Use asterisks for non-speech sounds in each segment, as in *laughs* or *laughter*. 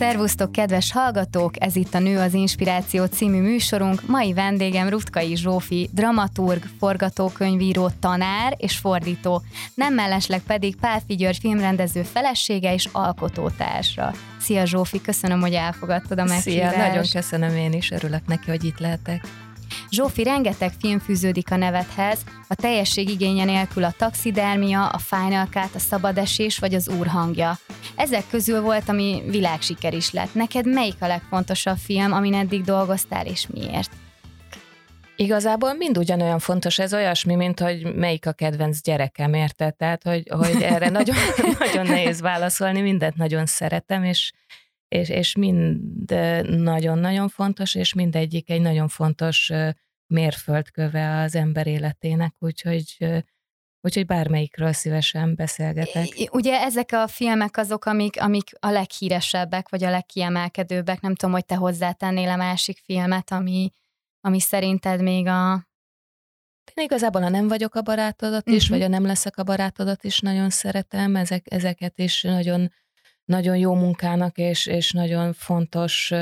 Szervusztok, kedves hallgatók! Ez itt a Nő az Inspiráció című műsorunk. Mai vendégem Rutkai Zsófi, dramaturg, forgatókönyvíró, tanár és fordító. Nem mellesleg pedig Pál Figyörgy filmrendező felesége és alkotótársa. Szia Zsófi, köszönöm, hogy elfogadtad a meghívást. Szia, nagyon köszönöm én is, örülök neki, hogy itt lehetek. Zsófi, rengeteg film fűződik a nevedhez, a teljesség igénye nélkül a taxidermia, a Final Cut, a szabadesés vagy az úrhangja. Ezek közül volt, ami világsiker is lett. Neked melyik a legfontosabb film, amin eddig dolgoztál, és miért? Igazából mind ugyanolyan fontos, ez olyasmi, mint hogy melyik a kedvenc gyerekem, érted? Tehát, hogy, hogy erre *laughs* nagyon, nagyon nehéz válaszolni, mindent nagyon szeretem, és, és, és mind nagyon-nagyon fontos, és mindegyik egy nagyon fontos mérföldköve az ember életének, úgyhogy Úgyhogy bármelyikről szívesen beszélgetek. Ugye ezek a filmek azok, amik, amik a leghíresebbek, vagy a legkiemelkedőbbek. Nem tudom, hogy te hozzátennél a másik filmet, ami, ami szerinted még a... Én igazából a Nem vagyok a barátodat is, uh-huh. vagy a Nem leszek a barátodat is nagyon szeretem. Ezek, ezeket is nagyon nagyon jó munkának és, és nagyon fontos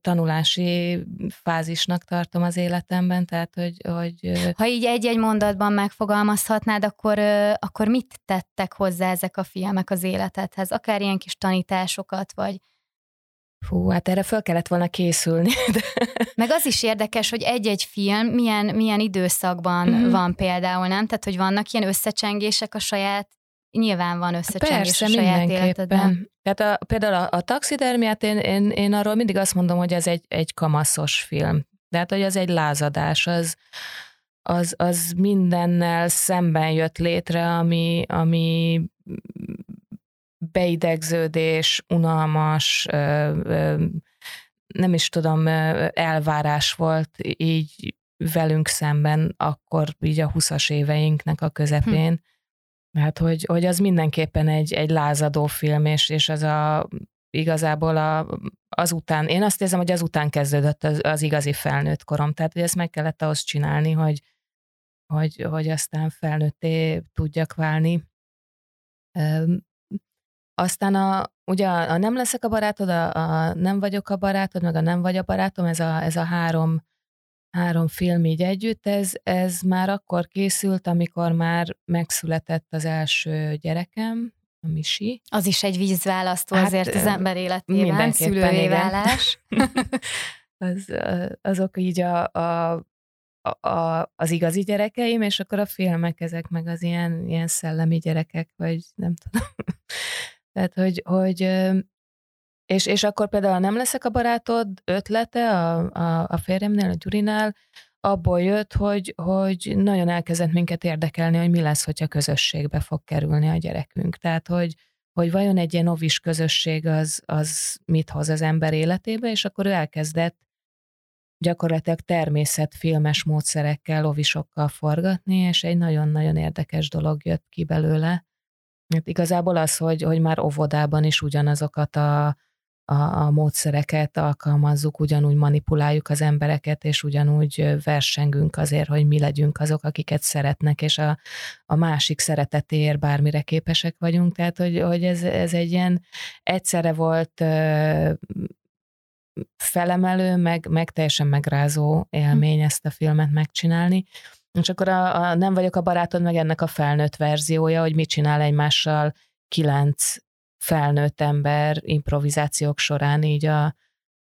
tanulási fázisnak tartom az életemben, tehát hogy... hogy ha így egy-egy mondatban megfogalmazhatnád, akkor, akkor mit tettek hozzá ezek a filmek az életedhez? Akár ilyen kis tanításokat, vagy... Fú, hát erre föl kellett volna készülni. *laughs* De... Meg az is érdekes, hogy egy-egy film milyen, milyen időszakban mm-hmm. van például, nem? Tehát, hogy vannak ilyen összecsengések a saját nyilván van összecsengés Persze, a saját életedben. Tehát a, például a, a taxidermiát, én, én, én arról mindig azt mondom, hogy ez egy, egy kamaszos film. Tehát, hogy az egy lázadás, az, az, az mindennel szemben jött létre, ami, ami beidegződés, unalmas, ö, ö, nem is tudom, elvárás volt így velünk szemben, akkor így a 20-as éveinknek a közepén. Hm Hát, hogy, hogy az mindenképpen egy, egy lázadó film, és, és az a igazából a, azután, én azt érzem, hogy azután kezdődött az, az igazi felnőtt korom, tehát hogy ezt meg kellett ahhoz csinálni, hogy, hogy, hogy aztán felnőtté tudjak válni. Aztán a, ugye a, a nem leszek a barátod, a, a nem vagyok a barátod, meg a nem vagy a barátom, ez a, ez a három három film így együtt, ez, ez már akkor készült, amikor már megszületett az első gyerekem, a Misi. Az is egy vízválasztó hát, azért az ember életében, szülői válás. *laughs* az, azok így a, a, a, az igazi gyerekeim, és akkor a filmek ezek meg az ilyen, ilyen szellemi gyerekek, vagy nem tudom. *laughs* Tehát, hogy, hogy és, és akkor például nem leszek a barátod ötlete a, a, a férjemnél, a Gyurinál, abból jött, hogy, hogy nagyon elkezdett minket érdekelni, hogy mi lesz, hogyha közösségbe fog kerülni a gyerekünk. Tehát, hogy, hogy vajon egy ilyen ovis közösség az, az mit hoz az ember életébe, és akkor ő elkezdett gyakorlatilag természetfilmes módszerekkel, ovisokkal forgatni, és egy nagyon-nagyon érdekes dolog jött ki belőle. Hát igazából az, hogy, hogy már óvodában is ugyanazokat a, a, a módszereket alkalmazzuk, ugyanúgy manipuláljuk az embereket, és ugyanúgy versengünk azért, hogy mi legyünk azok, akiket szeretnek, és a, a másik szeretetéért bármire képesek vagyunk. Tehát, hogy, hogy ez, ez egy ilyen egyszerre volt felemelő, meg, meg teljesen megrázó élmény hm. ezt a filmet megcsinálni. És akkor a, a Nem vagyok a barátod, meg ennek a felnőtt verziója, hogy mit csinál egymással kilenc felnőtt ember improvizációk során így a,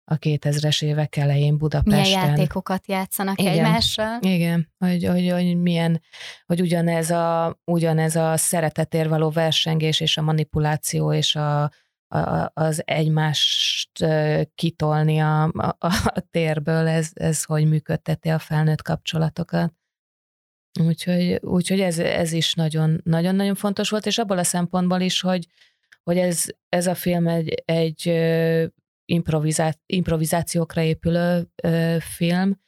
a 2000-es évek elején Budapesten. Milyen játékokat játszanak igen, egymással? Igen, hogy, hogy, hogy milyen, hogy ugyanez a, ugyanez a szeretetért való versengés és a manipuláció és a, a, az egymást kitolni a, a, a térből, ez, ez hogy működteti a felnőtt kapcsolatokat. Úgyhogy, úgyhogy ez, ez is nagyon, nagyon-nagyon fontos volt, és abból a szempontból is, hogy, hogy ez, ez a film egy, egy improvizá, improvizációkra épülő film,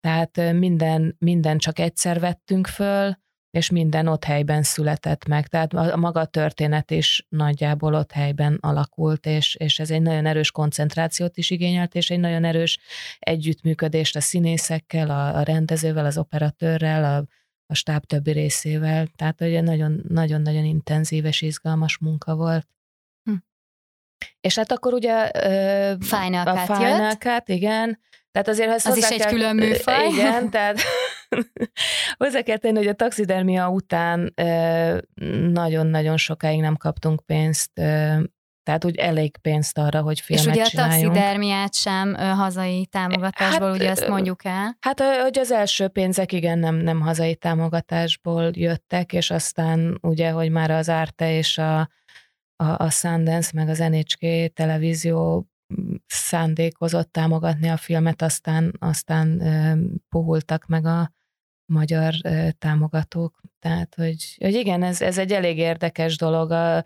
tehát minden, minden csak egyszer vettünk föl, és minden ott helyben született meg. Tehát a maga történet is nagyjából ott helyben alakult, és, és ez egy nagyon erős koncentrációt is igényelt, és egy nagyon erős együttműködést a színészekkel, a, a rendezővel, az operatőrrel, a, a stáb többi részével, tehát hogy nagyon-nagyon intenzív és izgalmas munka volt. Hm. És hát akkor ugye Final a Cut Final. Cut, igen. Tehát azért az is egy külön műfaj. *laughs* Igen, *laughs* tehát *laughs* hozzá kell tenni, hogy a taxidermia után nagyon-nagyon sokáig nem kaptunk pénzt, tehát úgy elég pénzt arra, hogy filmet És ugye csináljunk. a taxidermiát sem hazai támogatásból, hát, ugye azt mondjuk el. Hát, hogy az első pénzek igen, nem, nem hazai támogatásból jöttek, és aztán ugye, hogy már az Arte és a, a, a Sundance, meg az NHK televízió szándékozott támogatni a filmet, aztán, aztán puhultak meg a magyar támogatók. Tehát, hogy, hogy igen, ez, ez egy elég érdekes dolog. A,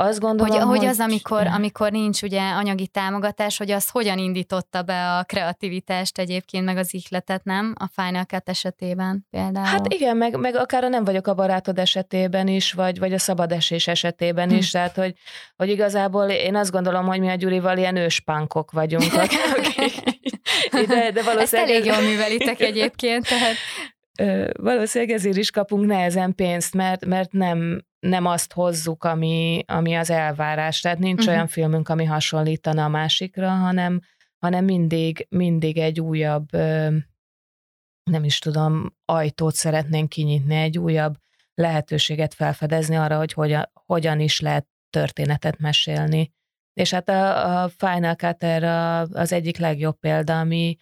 azt gondolom, hogy, hogy, hogy az, amikor, amikor nincs ugye anyagi támogatás, hogy az hogyan indította be a kreativitást egyébként, meg az ihletet, nem? A Final Cut esetében például. Hát igen, meg, meg akár a Nem vagyok a barátod esetében is, vagy, vagy a szabad esés esetében hm. is, tehát hogy, hogy igazából én azt gondolom, hogy mi a Gyurival ilyen őspánkok vagyunk. Akik, *laughs* de, de valószínűleg... Ezt elég jól művelitek egyébként, tehát valószínűleg ezért is kapunk nehezen pénzt, mert, mert nem, nem azt hozzuk, ami, ami az elvárás. Tehát nincs uh-huh. olyan filmünk, ami hasonlítana a másikra, hanem, hanem mindig, mindig egy újabb, nem is tudom, ajtót szeretnénk kinyitni, egy újabb lehetőséget felfedezni arra, hogy hogyan, hogyan is lehet történetet mesélni. És hát a, a Final Cut az egyik legjobb példa, ami,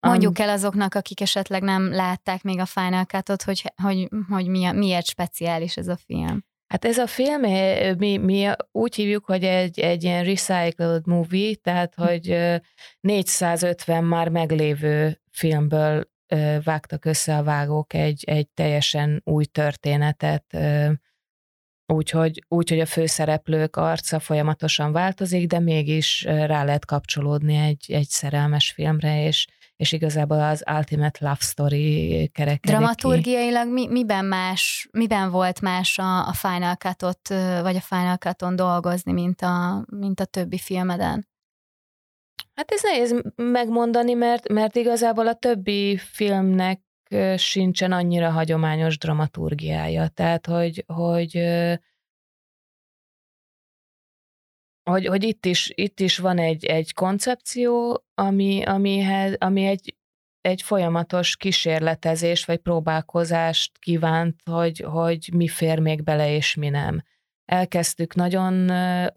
Mondjuk el azoknak, akik esetleg nem látták még a Final Cut-ot, hogy, hogy, hogy miért speciális ez a film. Hát ez a film, eh, mi, mi úgy hívjuk, hogy egy, egy ilyen recycled movie, tehát hm. hogy 450 már meglévő filmből vágtak össze a vágók egy, egy teljesen új történetet, úgyhogy, úgyhogy a főszereplők arca folyamatosan változik, de mégis rá lehet kapcsolódni egy, egy szerelmes filmre, és, és igazából az Ultimate Love Story kerekedik Dramaturgiailag mi, miben más, miben volt más a, a Final Cut-ot, vagy a Final Cut-on dolgozni, mint a, mint a többi filmeden? Hát ez nehéz megmondani, mert, mert igazából a többi filmnek sincsen annyira hagyományos dramaturgiája. Tehát, hogy, hogy hogy, hogy itt, is, itt is van egy, egy koncepció, ami, amihez, ami egy, egy folyamatos kísérletezés vagy próbálkozást kívánt, hogy, hogy mi fér még bele és mi nem. Elkezdtük nagyon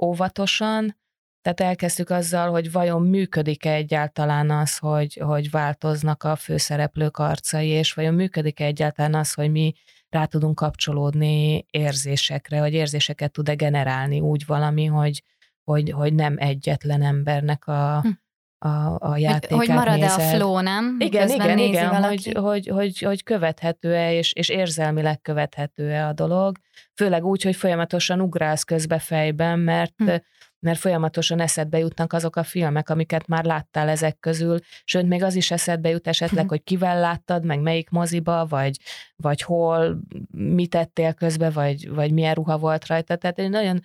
óvatosan, tehát elkezdtük azzal, hogy vajon működik-e egyáltalán az, hogy, hogy változnak a főszereplők arcai, és vajon működik-e egyáltalán az, hogy mi rá tudunk kapcsolódni érzésekre, vagy érzéseket tud-e generálni úgy valami, hogy, hogy, hogy nem egyetlen embernek a, hm. a, a játékát Hogy, hogy marad-e nézed. a flow, nem? Igen, igen, igen, hogy, hogy, hogy, hogy követhető-e, és, és érzelmileg követhető-e a dolog, főleg úgy, hogy folyamatosan ugrálsz közbe fejben, mert hm mert folyamatosan eszedbe jutnak azok a filmek, amiket már láttál ezek közül, sőt, még az is eszedbe jut esetleg, hogy kivel láttad, meg melyik moziba, vagy, vagy hol, mit tettél közbe, vagy, vagy milyen ruha volt rajta. Tehát egy nagyon,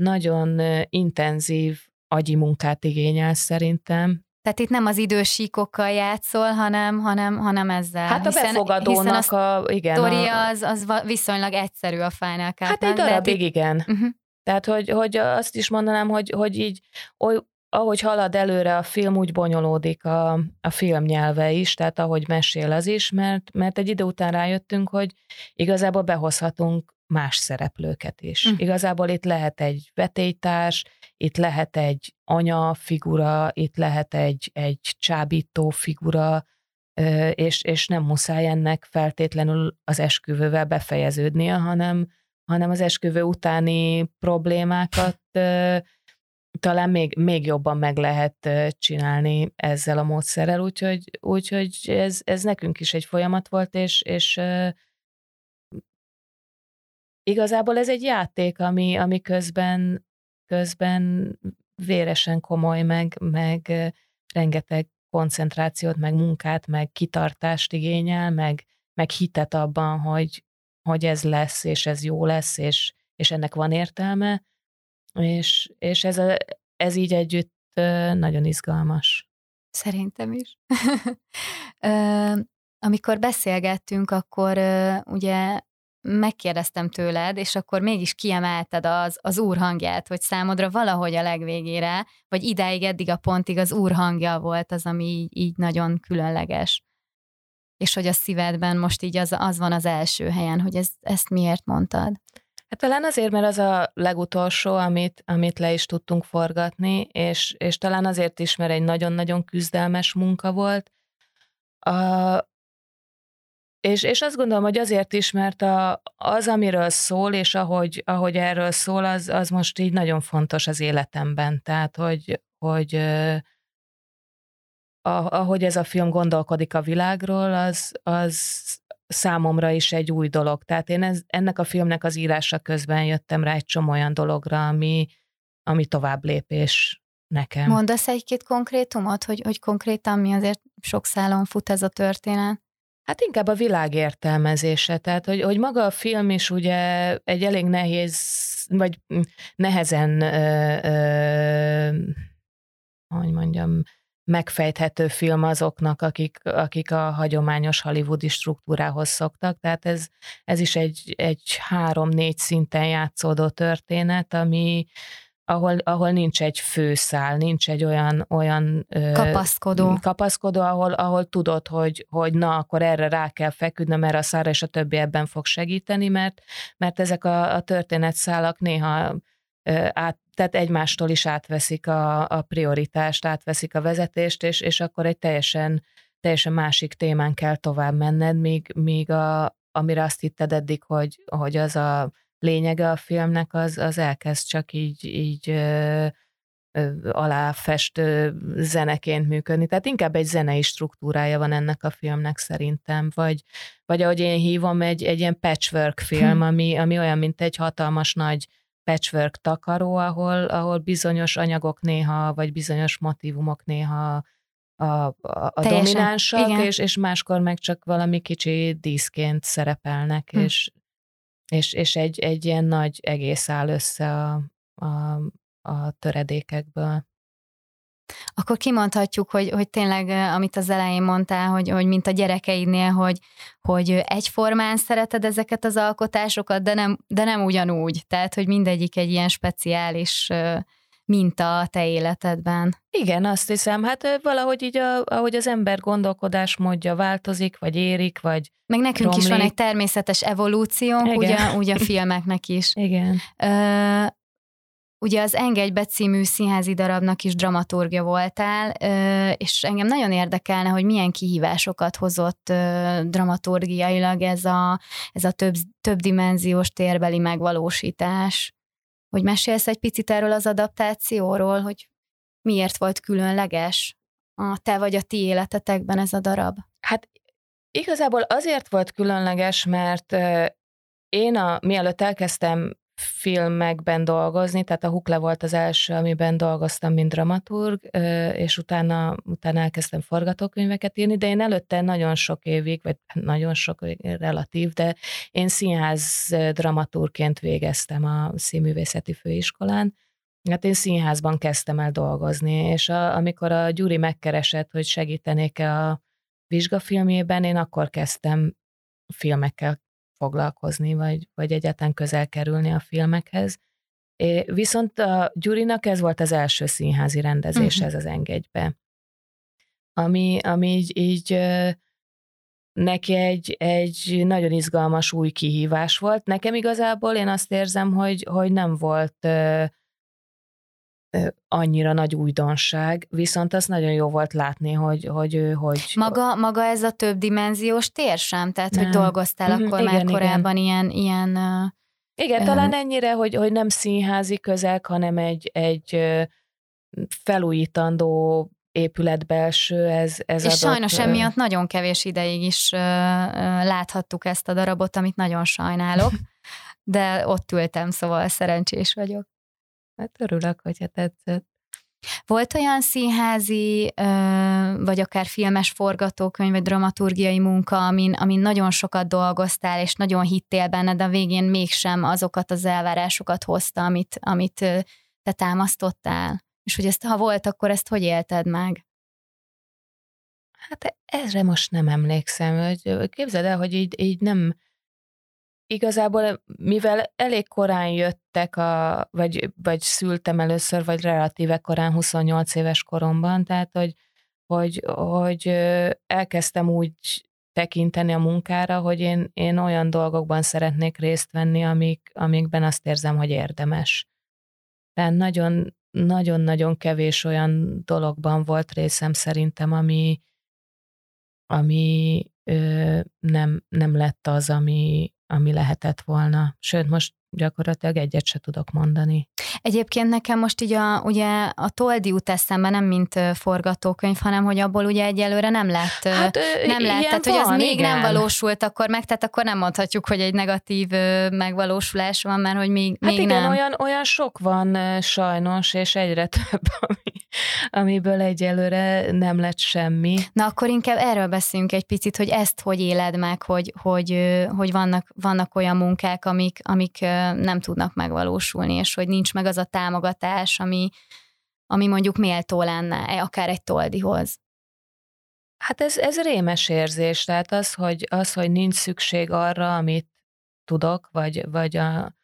nagyon intenzív agyi munkát igényel szerintem. Tehát itt nem az idősíkokkal játszol, hanem, hanem, hanem ezzel. Hát a hiszen, befogadónak hiszen a, a igen. A az, az viszonylag egyszerű a Final Hát egy darabig igen. Uh-huh. Tehát, hogy, hogy azt is mondanám, hogy, hogy így oly, ahogy halad előre a film, úgy bonyolódik a, a film nyelve is, tehát ahogy mesél az is, mert, mert egy idő után rájöttünk, hogy igazából behozhatunk más szereplőket is. Mm. Igazából itt lehet egy vetélytárs, itt lehet egy anya figura, itt lehet egy, egy csábító figura, és, és nem muszáj ennek feltétlenül az esküvővel befejeződnie, hanem, hanem az esküvő utáni problémákat talán még, még jobban meg lehet csinálni ezzel a módszerrel, úgyhogy, úgyhogy ez, ez nekünk is egy folyamat volt, és, és igazából ez egy játék, ami, ami közben, közben véresen komoly, meg, meg rengeteg koncentrációt, meg munkát, meg kitartást igényel, meg, meg hitet abban, hogy, hogy ez lesz, és ez jó lesz, és, és ennek van értelme, és, és ez, a, ez így együtt nagyon izgalmas. Szerintem is. *laughs* Amikor beszélgettünk, akkor ugye megkérdeztem tőled, és akkor mégis kiemelted az, az úr hangját, hogy számodra valahogy a legvégére, vagy idáig, eddig a pontig az úr hangja volt az, ami így, így nagyon különleges. És hogy a szívedben most így az, az van az első helyen, hogy ez, ezt miért mondtad? Hát talán azért, mert az a legutolsó, amit, amit le is tudtunk forgatni, és, és talán azért is, mert egy nagyon-nagyon küzdelmes munka volt. A, és, és azt gondolom, hogy azért is, mert a, az, amiről szól, és ahogy, ahogy erről szól, az, az most így nagyon fontos az életemben. Tehát, hogy, hogy a, ahogy ez a film gondolkodik a világról, az, az számomra is egy új dolog. Tehát én ez, ennek a filmnek az írása közben jöttem rá egy csomó olyan dologra, ami, ami tovább lépés nekem. Mondasz egy-két konkrétumot, hogy, hogy konkrétan mi azért sok szálon fut ez a történet? Hát inkább a világ értelmezése, tehát hogy, hogy maga a film is ugye egy elég nehéz, vagy nehezen, ö, ö, hogy mondjam, megfejthető film azoknak, akik, akik a hagyományos hollywoodi struktúrához szoktak. Tehát ez, ez is egy, egy három-négy szinten játszódó történet, ami, ahol, ahol nincs egy főszál, nincs egy olyan, olyan kapaszkodó, kapaszkodó ahol, ahol tudod, hogy, hogy na, akkor erre rá kell feküdnöm, mert a szára és a többi ebben fog segíteni, mert, mert ezek a, a történetszálak néha át, tehát egymástól is átveszik a, a prioritást, átveszik a vezetést, és, és akkor egy teljesen, teljesen másik témán kell tovább menned, míg, míg a, amire azt hitted eddig, hogy, hogy az a lényege a filmnek, az, az elkezd csak így, így ö, ö, aláfestő zeneként működni. Tehát inkább egy zenei struktúrája van ennek a filmnek szerintem, vagy, vagy ahogy én hívom, egy, egy ilyen patchwork film, hm. ami, ami olyan, mint egy hatalmas nagy patchwork takaró, ahol, ahol bizonyos anyagok néha, vagy bizonyos motivumok néha a, a, a dominánsak, és, és máskor meg csak valami kicsi díszként szerepelnek, hm. és, és, és egy, egy ilyen nagy egész áll össze a, a, a töredékekből akkor kimondhatjuk, hogy, hogy tényleg, amit az elején mondtál, hogy, hogy mint a gyerekeidnél, hogy, hogy egyformán szereted ezeket az alkotásokat, de nem, de nem ugyanúgy. Tehát, hogy mindegyik egy ilyen speciális minta a te életedben. Igen, azt hiszem, hát valahogy így, a, ahogy az ember gondolkodás módja változik, vagy érik, vagy Meg nekünk romlik. is van egy természetes evolúciónk, ugye, ugye a *laughs* filmeknek is. Igen. Ugye az Engedj be című színházi darabnak is dramaturgia voltál, és engem nagyon érdekelne, hogy milyen kihívásokat hozott dramaturgiailag ez a, ez a több, többdimenziós térbeli megvalósítás. Hogy mesélsz egy picit erről az adaptációról, hogy miért volt különleges a te vagy a ti életetekben ez a darab? Hát igazából azért volt különleges, mert én a, mielőtt elkezdtem filmekben dolgozni, tehát a Hukle volt az első, amiben dolgoztam, mint dramaturg, és utána, utána elkezdtem forgatókönyveket írni, de én előtte nagyon sok évig, vagy nagyon sok relatív, de én színház dramaturgként végeztem a színművészeti főiskolán, Hát én színházban kezdtem el dolgozni, és a, amikor a Gyuri megkeresett, hogy segítenék-e a vizsgafilmjében, én akkor kezdtem filmekkel foglalkozni, vagy, vagy egyáltalán közel kerülni a filmekhez. É, viszont a Gyurinak ez volt az első színházi rendezés, uh-huh. ez az engedjbe. Ami, ami így, így neki egy, egy nagyon izgalmas új kihívás volt. Nekem igazából én azt érzem, hogy, hogy nem volt annyira nagy újdonság, viszont az nagyon jó volt látni, hogy, hogy ő hogy... Maga, maga ez a több dimenziós tér sem? Tehát, nem. hogy dolgoztál mm-hmm, akkor igen, már korábban igen. ilyen... ilyen igen, uh, talán ennyire, hogy, hogy nem színházi közeg, hanem egy, egy felújítandó épület belső, ez, ez És adott, sajnos emiatt nagyon kevés ideig is uh, láthattuk ezt a darabot, amit nagyon sajnálok, *laughs* de ott ültem, szóval szerencsés vagyok. Hát örülök, hogyha tetszett. Volt olyan színházi, vagy akár filmes forgatókönyv, vagy dramaturgiai munka, amin, amin nagyon sokat dolgoztál, és nagyon hittél benne, de a végén mégsem azokat az elvárásokat hozta, amit, amit te támasztottál? És hogy ezt, ha volt, akkor ezt hogy élted meg? Hát erre most nem emlékszem, hogy képzeld el, hogy így, így nem, igazából, mivel elég korán jöttek, a, vagy, vagy szültem először, vagy relatíve korán, 28 éves koromban, tehát hogy, hogy, hogy elkezdtem úgy tekinteni a munkára, hogy én, én olyan dolgokban szeretnék részt venni, amik, amikben azt érzem, hogy érdemes. Tehát nagyon, nagyon-nagyon kevés olyan dologban volt részem szerintem, ami, ami ö, nem, nem lett az, ami, ami lehetett volna. Sőt, most gyakorlatilag egyet se tudok mondani. Egyébként nekem most így a, ugye a Toldi út eszembe nem mint forgatókönyv, hanem hogy abból ugye egyelőre nem lett, hát, nem lett, tehát van, hogy az még igen. nem valósult akkor meg, tehát akkor nem mondhatjuk, hogy egy negatív megvalósulás van, mert hogy még, hát még igen, nem. Olyan, olyan sok van sajnos, és egyre *laughs* több, ami, amiből egyelőre nem lett semmi. Na akkor inkább erről beszéljünk egy picit, hogy ezt hogy éled meg, hogy, hogy, hogy vannak, vannak olyan munkák, amik, amik nem tudnak megvalósulni, és hogy nincs meg az a támogatás, ami, ami mondjuk méltó lenne, e, akár egy toldihoz. Hát ez, ez rémes érzés, tehát az hogy, az, hogy nincs szükség arra, amit tudok, vagy, vagy, a,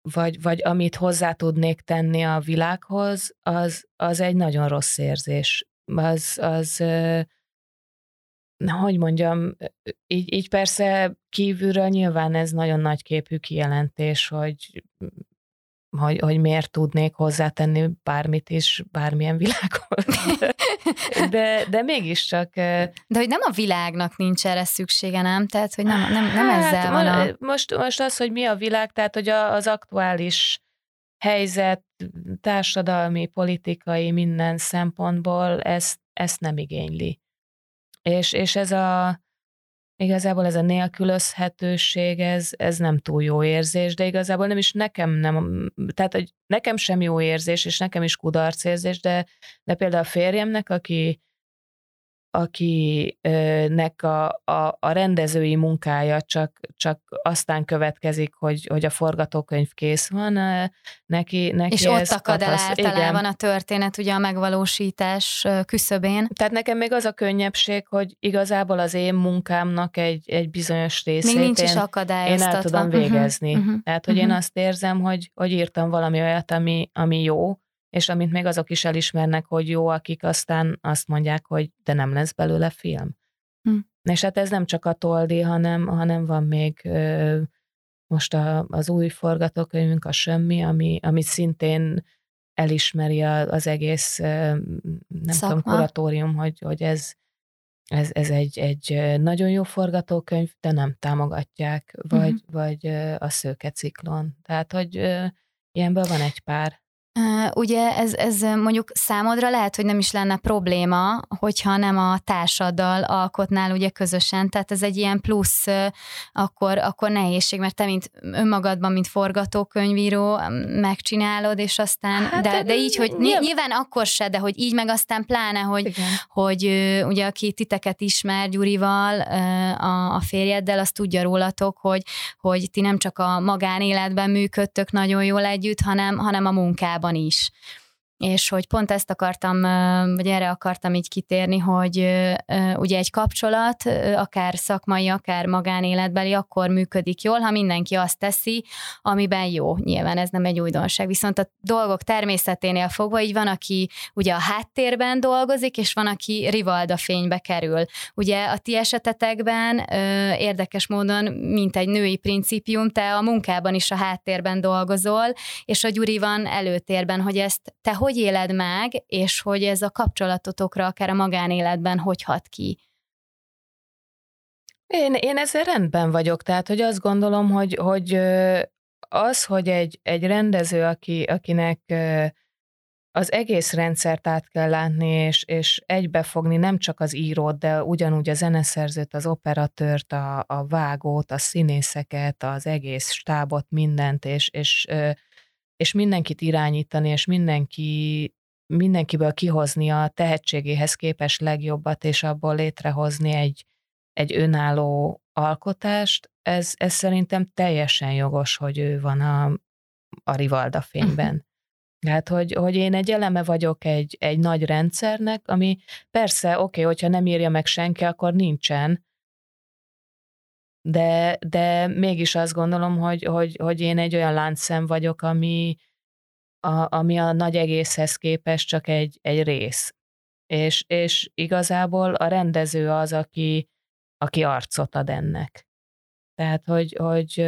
vagy, vagy amit hozzá tudnék tenni a világhoz, az, az egy nagyon rossz érzés. Az, az hogy mondjam, így, így persze kívülről nyilván ez nagyon nagy képű kijelentés, hogy hogy, hogy miért tudnék hozzátenni bármit is, bármilyen *laughs* világhoz. De, de mégiscsak... De hogy nem a világnak nincs erre szüksége, nem? Tehát, hogy nem, nem, nem hát, ezzel van a... Most, most az, hogy mi a világ, tehát, hogy az aktuális helyzet, társadalmi, politikai, minden szempontból ezt, ezt nem igényli. És, és ez a, igazából ez a nélkülözhetőség, ez, ez nem túl jó érzés, de igazából nem is nekem nem, tehát hogy nekem sem jó érzés, és nekem is kudarc érzés, de, de például a férjemnek, aki akinek a, a, a rendezői munkája csak, csak aztán következik, hogy, hogy a forgatókönyv kész van, neki, neki És ez ott akad el általában igen. a történet ugye a megvalósítás küszöbén. Tehát nekem még az a könnyebbség, hogy igazából az én munkámnak egy, egy bizonyos részét még nincs én, is én el tudom mhm, végezni. Uh-huh, uh-huh, Tehát, hogy uh-huh. én azt érzem, hogy, hogy írtam valami olyat, ami, ami jó, és amit még azok is elismernek, hogy jó, akik aztán azt mondják, hogy de nem lesz belőle film. Hm. És hát ez nem csak a Toldi, hanem, hanem van még ö, most a, az új forgatókönyvünk, a Semmi, ami, ami szintén elismeri az egész, nem Szakma. tudom, kuratórium, hogy, hogy ez, ez, ez egy, egy nagyon jó forgatókönyv, de nem támogatják, vagy, uh-huh. vagy a szőke ciklon. Tehát, hogy ilyenből van egy pár. Ugye ez, ez mondjuk számodra lehet, hogy nem is lenne probléma, hogyha nem a társaddal alkotnál ugye közösen, tehát ez egy ilyen plusz, akkor, akkor nehézség, mert te mint önmagadban, mint forgatókönyvíró megcsinálod, és aztán, hát, de, de így, hogy nyilván, nyilván akkor se, de hogy így meg aztán pláne, hogy, hogy ugye aki titeket ismer Gyurival, a, a férjeddel, azt tudja rólatok, hogy, hogy ti nem csak a magánéletben működtök nagyon jól együtt, hanem, hanem a munkában önmagában is és hogy pont ezt akartam, vagy erre akartam így kitérni, hogy ugye egy kapcsolat, akár szakmai, akár magánéletbeli, akkor működik jól, ha mindenki azt teszi, amiben jó. Nyilván ez nem egy újdonság. Viszont a dolgok természeténél fogva így van, aki ugye a háttérben dolgozik, és van, aki rivalda fénybe kerül. Ugye a ti esetetekben érdekes módon, mint egy női principium, te a munkában is a háttérben dolgozol, és a Gyuri van előtérben, hogy ezt te hogy hogy éled meg, és hogy ez a kapcsolatotokra, akár a magánéletben hogy hat ki? Én, én ezzel rendben vagyok, tehát hogy azt gondolom, hogy, hogy az, hogy egy, egy rendező, aki, akinek az egész rendszert át kell látni, és, és egybefogni nem csak az írót, de ugyanúgy a zeneszerzőt, az operatőrt, a, a vágót, a színészeket, az egész stábot, mindent, és, és és mindenkit irányítani, és mindenki, mindenkiből kihozni a tehetségéhez képes legjobbat, és abból létrehozni egy, egy önálló alkotást, ez, ez szerintem teljesen jogos, hogy ő van a, a Rivalda fényben. Hát, hogy, hogy én egy eleme vagyok egy, egy nagy rendszernek, ami persze, oké, okay, hogyha nem írja meg senki, akkor nincsen, de, de mégis azt gondolom, hogy, hogy, hogy én egy olyan láncszem vagyok, ami, a, ami a nagy egészhez képest csak egy, egy rész. És, és igazából a rendező az, aki, aki arcot ad ennek. Tehát, hogy, hogy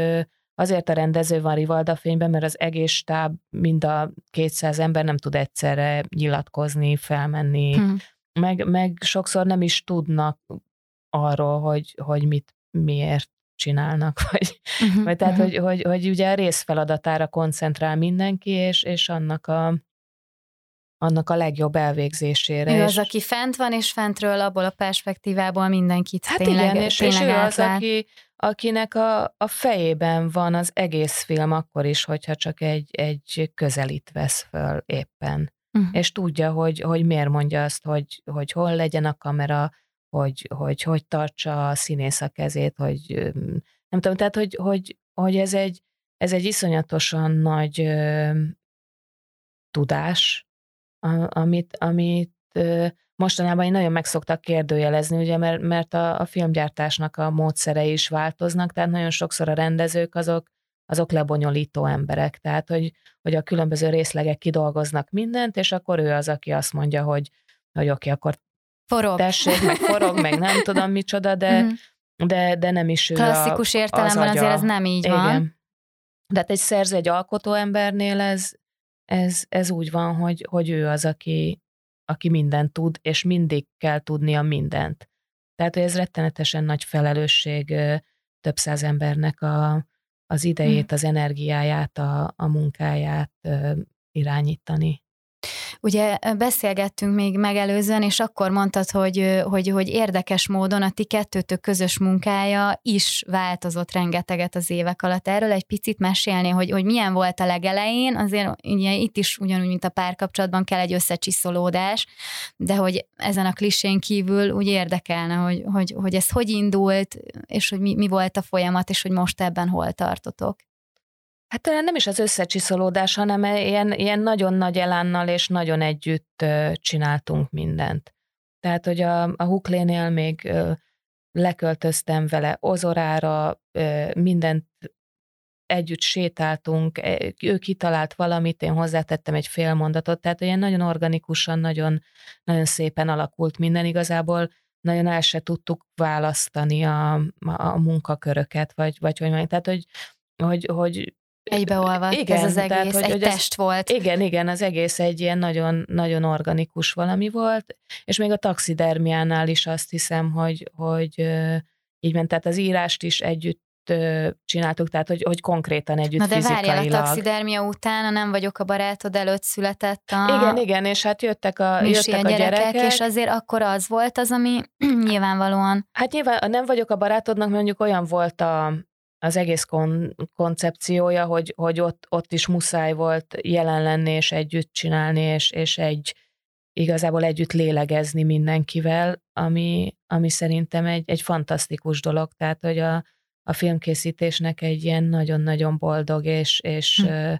azért a rendező van Rivalda fényben, mert az egész stáb, mind a 200 ember nem tud egyszerre nyilatkozni, felmenni, hmm. meg, meg sokszor nem is tudnak arról, hogy, hogy mit, miért csinálnak, *laughs* vagy, uh-huh, vagy tehát, uh-huh. hogy, hogy, hogy ugye a részfeladatára koncentrál mindenki, és, és annak a, annak a legjobb elvégzésére. Ő az, aki fent van, és fentről abból a perspektívából mindenkit hát tényleg, igen, és, tényleg és ő az, aki, akinek a, a fejében van az egész film akkor is, hogyha csak egy, egy közelít vesz föl éppen. Uh-huh. És tudja, hogy, hogy miért mondja azt, hogy, hogy hol legyen a kamera, hogy, hogy hogy tartsa a színész a kezét, hogy nem tudom, tehát hogy, hogy, hogy ez, egy, ez egy iszonyatosan nagy ö, tudás, a, amit, amit ö, mostanában én nagyon meg szoktak kérdőjelezni, ugye, mert, mert a, a filmgyártásnak a módszerei is változnak, tehát nagyon sokszor a rendezők azok, azok lebonyolító emberek, tehát hogy, hogy a különböző részlegek kidolgoznak mindent, és akkor ő az, aki azt mondja, hogy, hogy oké, okay, akkor forog. tessék, meg forog, meg nem tudom micsoda, de, mm. de, de nem is ő Klasszikus a, értelemben az azért ez nem így Igen. van. De hát egy szerző, egy alkotó embernél ez, ez, ez úgy van, hogy, hogy ő az, aki, aki mindent tud, és mindig kell tudnia mindent. Tehát, hogy ez rettenetesen nagy felelősség több száz embernek a, az idejét, mm. az energiáját, a, a munkáját irányítani. Ugye beszélgettünk még megelőzően, és akkor mondtad, hogy, hogy, hogy érdekes módon a ti kettőtök közös munkája is változott rengeteget az évek alatt. Erről egy picit mesélni, hogy, hogy milyen volt a legelején, azért ugye itt is ugyanúgy, mint a párkapcsolatban kell egy összecsiszolódás, de hogy ezen a klisén kívül úgy érdekelne, hogy, hogy, hogy ez hogy indult, és hogy mi, mi volt a folyamat, és hogy most ebben hol tartotok. Hát nem is az összecsiszolódás, hanem ilyen, ilyen nagyon nagy elánnal és nagyon együtt csináltunk mindent. Tehát, hogy a, a Huklénél még leköltöztem vele Ozorára, mindent együtt sétáltunk, e, ő kitalált valamit, én hozzátettem egy fél mondatot, tehát olyan nagyon organikusan, nagyon, nagyon szépen alakult minden igazából, nagyon el se tudtuk választani a, a munkaköröket, vagy, vagy hogy mondjam, tehát, hogy, hogy, hogy Egybeolvadt igen, ez az egész, tehát, hogy, egy hogy test ez, volt. Igen, igen, az egész egy ilyen nagyon, nagyon organikus valami volt, és még a taxidermiánál is azt hiszem, hogy, hogy így ment, tehát az írást is együtt csináltuk, tehát hogy, hogy konkrétan együtt Na de várjál, a taxidermia után, a nem vagyok a barátod előtt született a... Igen, igen, és hát jöttek a, jöttek a gyerekek, gyerekek. És azért akkor az volt az, ami *clears throat* nyilvánvalóan... Hát nyilván a nem vagyok a barátodnak, mondjuk olyan volt a, az egész kon- koncepciója, hogy, hogy ott, ott is muszáj volt jelen lenni, és együtt csinálni, és, és egy igazából együtt lélegezni mindenkivel, ami, ami szerintem egy, egy fantasztikus dolog, tehát hogy a, a filmkészítésnek egy ilyen nagyon-nagyon boldog és, és hm.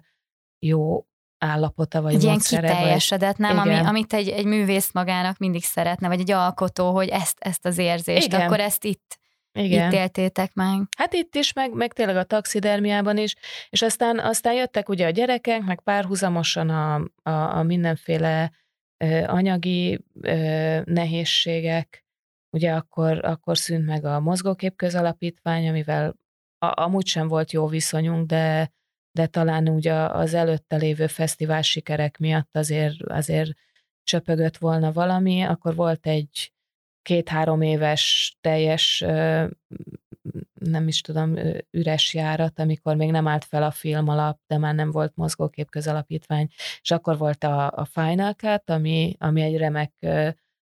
jó állapota, vagy Egy ilyen kiteljesedett, nem? Ami, amit egy, egy művész magának mindig szeretne, vagy egy alkotó, hogy ezt, ezt az érzést, Igen. akkor ezt itt igen. Itt éltétek meg. Hát itt is, meg, meg tényleg a taxidermiában is, és aztán, aztán jöttek ugye a gyerekek, meg párhuzamosan a, a, a mindenféle ö, anyagi ö, nehézségek, ugye akkor, akkor szűnt meg a mozgókép közalapítvány, amivel a, amúgy sem volt jó viszonyunk, de, de talán ugye az előtte lévő fesztivál sikerek miatt azért, azért csöpögött volna valami, akkor volt egy két-három éves teljes, nem is tudom, üres járat, amikor még nem állt fel a film alap, de már nem volt mozgókép közalapítvány, és akkor volt a, a Final Cut, ami, ami egy remek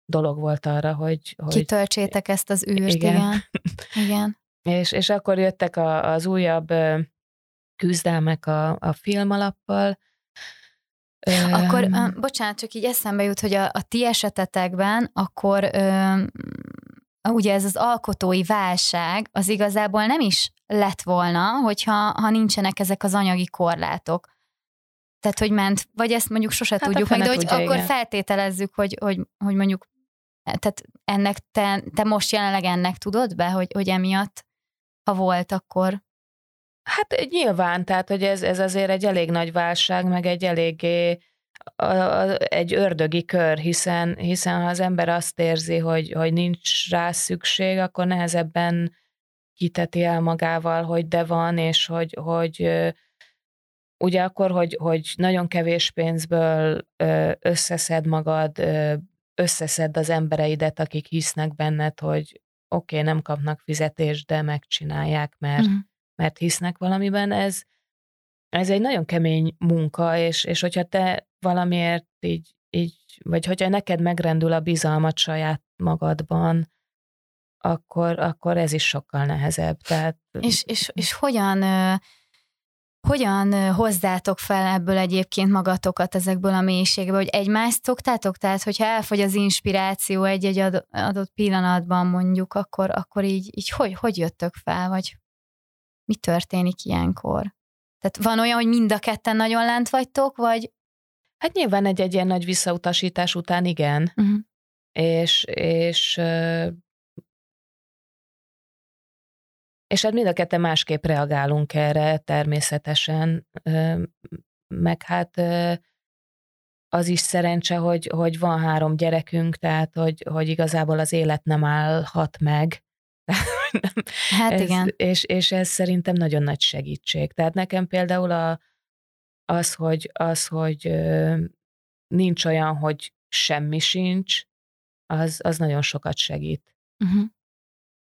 dolog volt arra, hogy... hogy Kitöltsétek ezt az űrt, igen. igen. *laughs* igen. és, és akkor jöttek a, az újabb küzdelmek a, a film alappal, akkor, uh, bocsánat, csak így eszembe jut, hogy a, a ti esetetekben akkor uh, ugye ez az alkotói válság az igazából nem is lett volna, hogyha ha nincsenek ezek az anyagi korlátok. Tehát, hogy ment, vagy ezt mondjuk sose hát tudjuk meg, de hogy tudja, akkor igen. feltételezzük, hogy, hogy, hogy mondjuk, tehát ennek te, te most jelenleg ennek tudod be, hogy, hogy emiatt Ha volt, akkor Hát nyilván, tehát hogy ez, ez azért egy elég nagy válság, meg egy eléggé a, a, egy ördögi kör, hiszen, hiszen ha az ember azt érzi, hogy, hogy nincs rá szükség, akkor nehezebben kiteti el magával, hogy de van, és hogy, hogy ugye akkor, hogy, hogy nagyon kevés pénzből összeszed magad, összeszed az embereidet, akik hisznek benned, hogy oké, okay, nem kapnak fizetést, de megcsinálják, mert, uh-huh. Mert hisznek valamiben, ez, ez egy nagyon kemény munka, és, és hogyha te valamiért így, így, vagy hogyha neked megrendül a bizalmat saját magadban, akkor, akkor ez is sokkal nehezebb. Tehát... És, és, és hogyan hogyan hozzátok fel ebből egyébként magatokat ezekből a mélységből, hogy egymást szoktátok? Tehát, hogyha elfogy az inspiráció egy-egy adott pillanatban mondjuk, akkor, akkor így, így hogy, hogy jöttök fel, vagy mi történik ilyenkor? Tehát van olyan, hogy mind a ketten nagyon lent vagytok, vagy... Hát nyilván egy-egy ilyen nagy visszautasítás után igen. Uh-huh. És, és És hát mind a ketten másképp reagálunk erre természetesen, meg hát az is szerencse, hogy, hogy van három gyerekünk, tehát hogy, hogy igazából az élet nem állhat meg. *laughs* Hát ez, igen. És, és ez szerintem nagyon nagy segítség. Tehát nekem például a, az, hogy, az, hogy nincs olyan, hogy semmi sincs, az, az nagyon sokat segít. Uh-huh.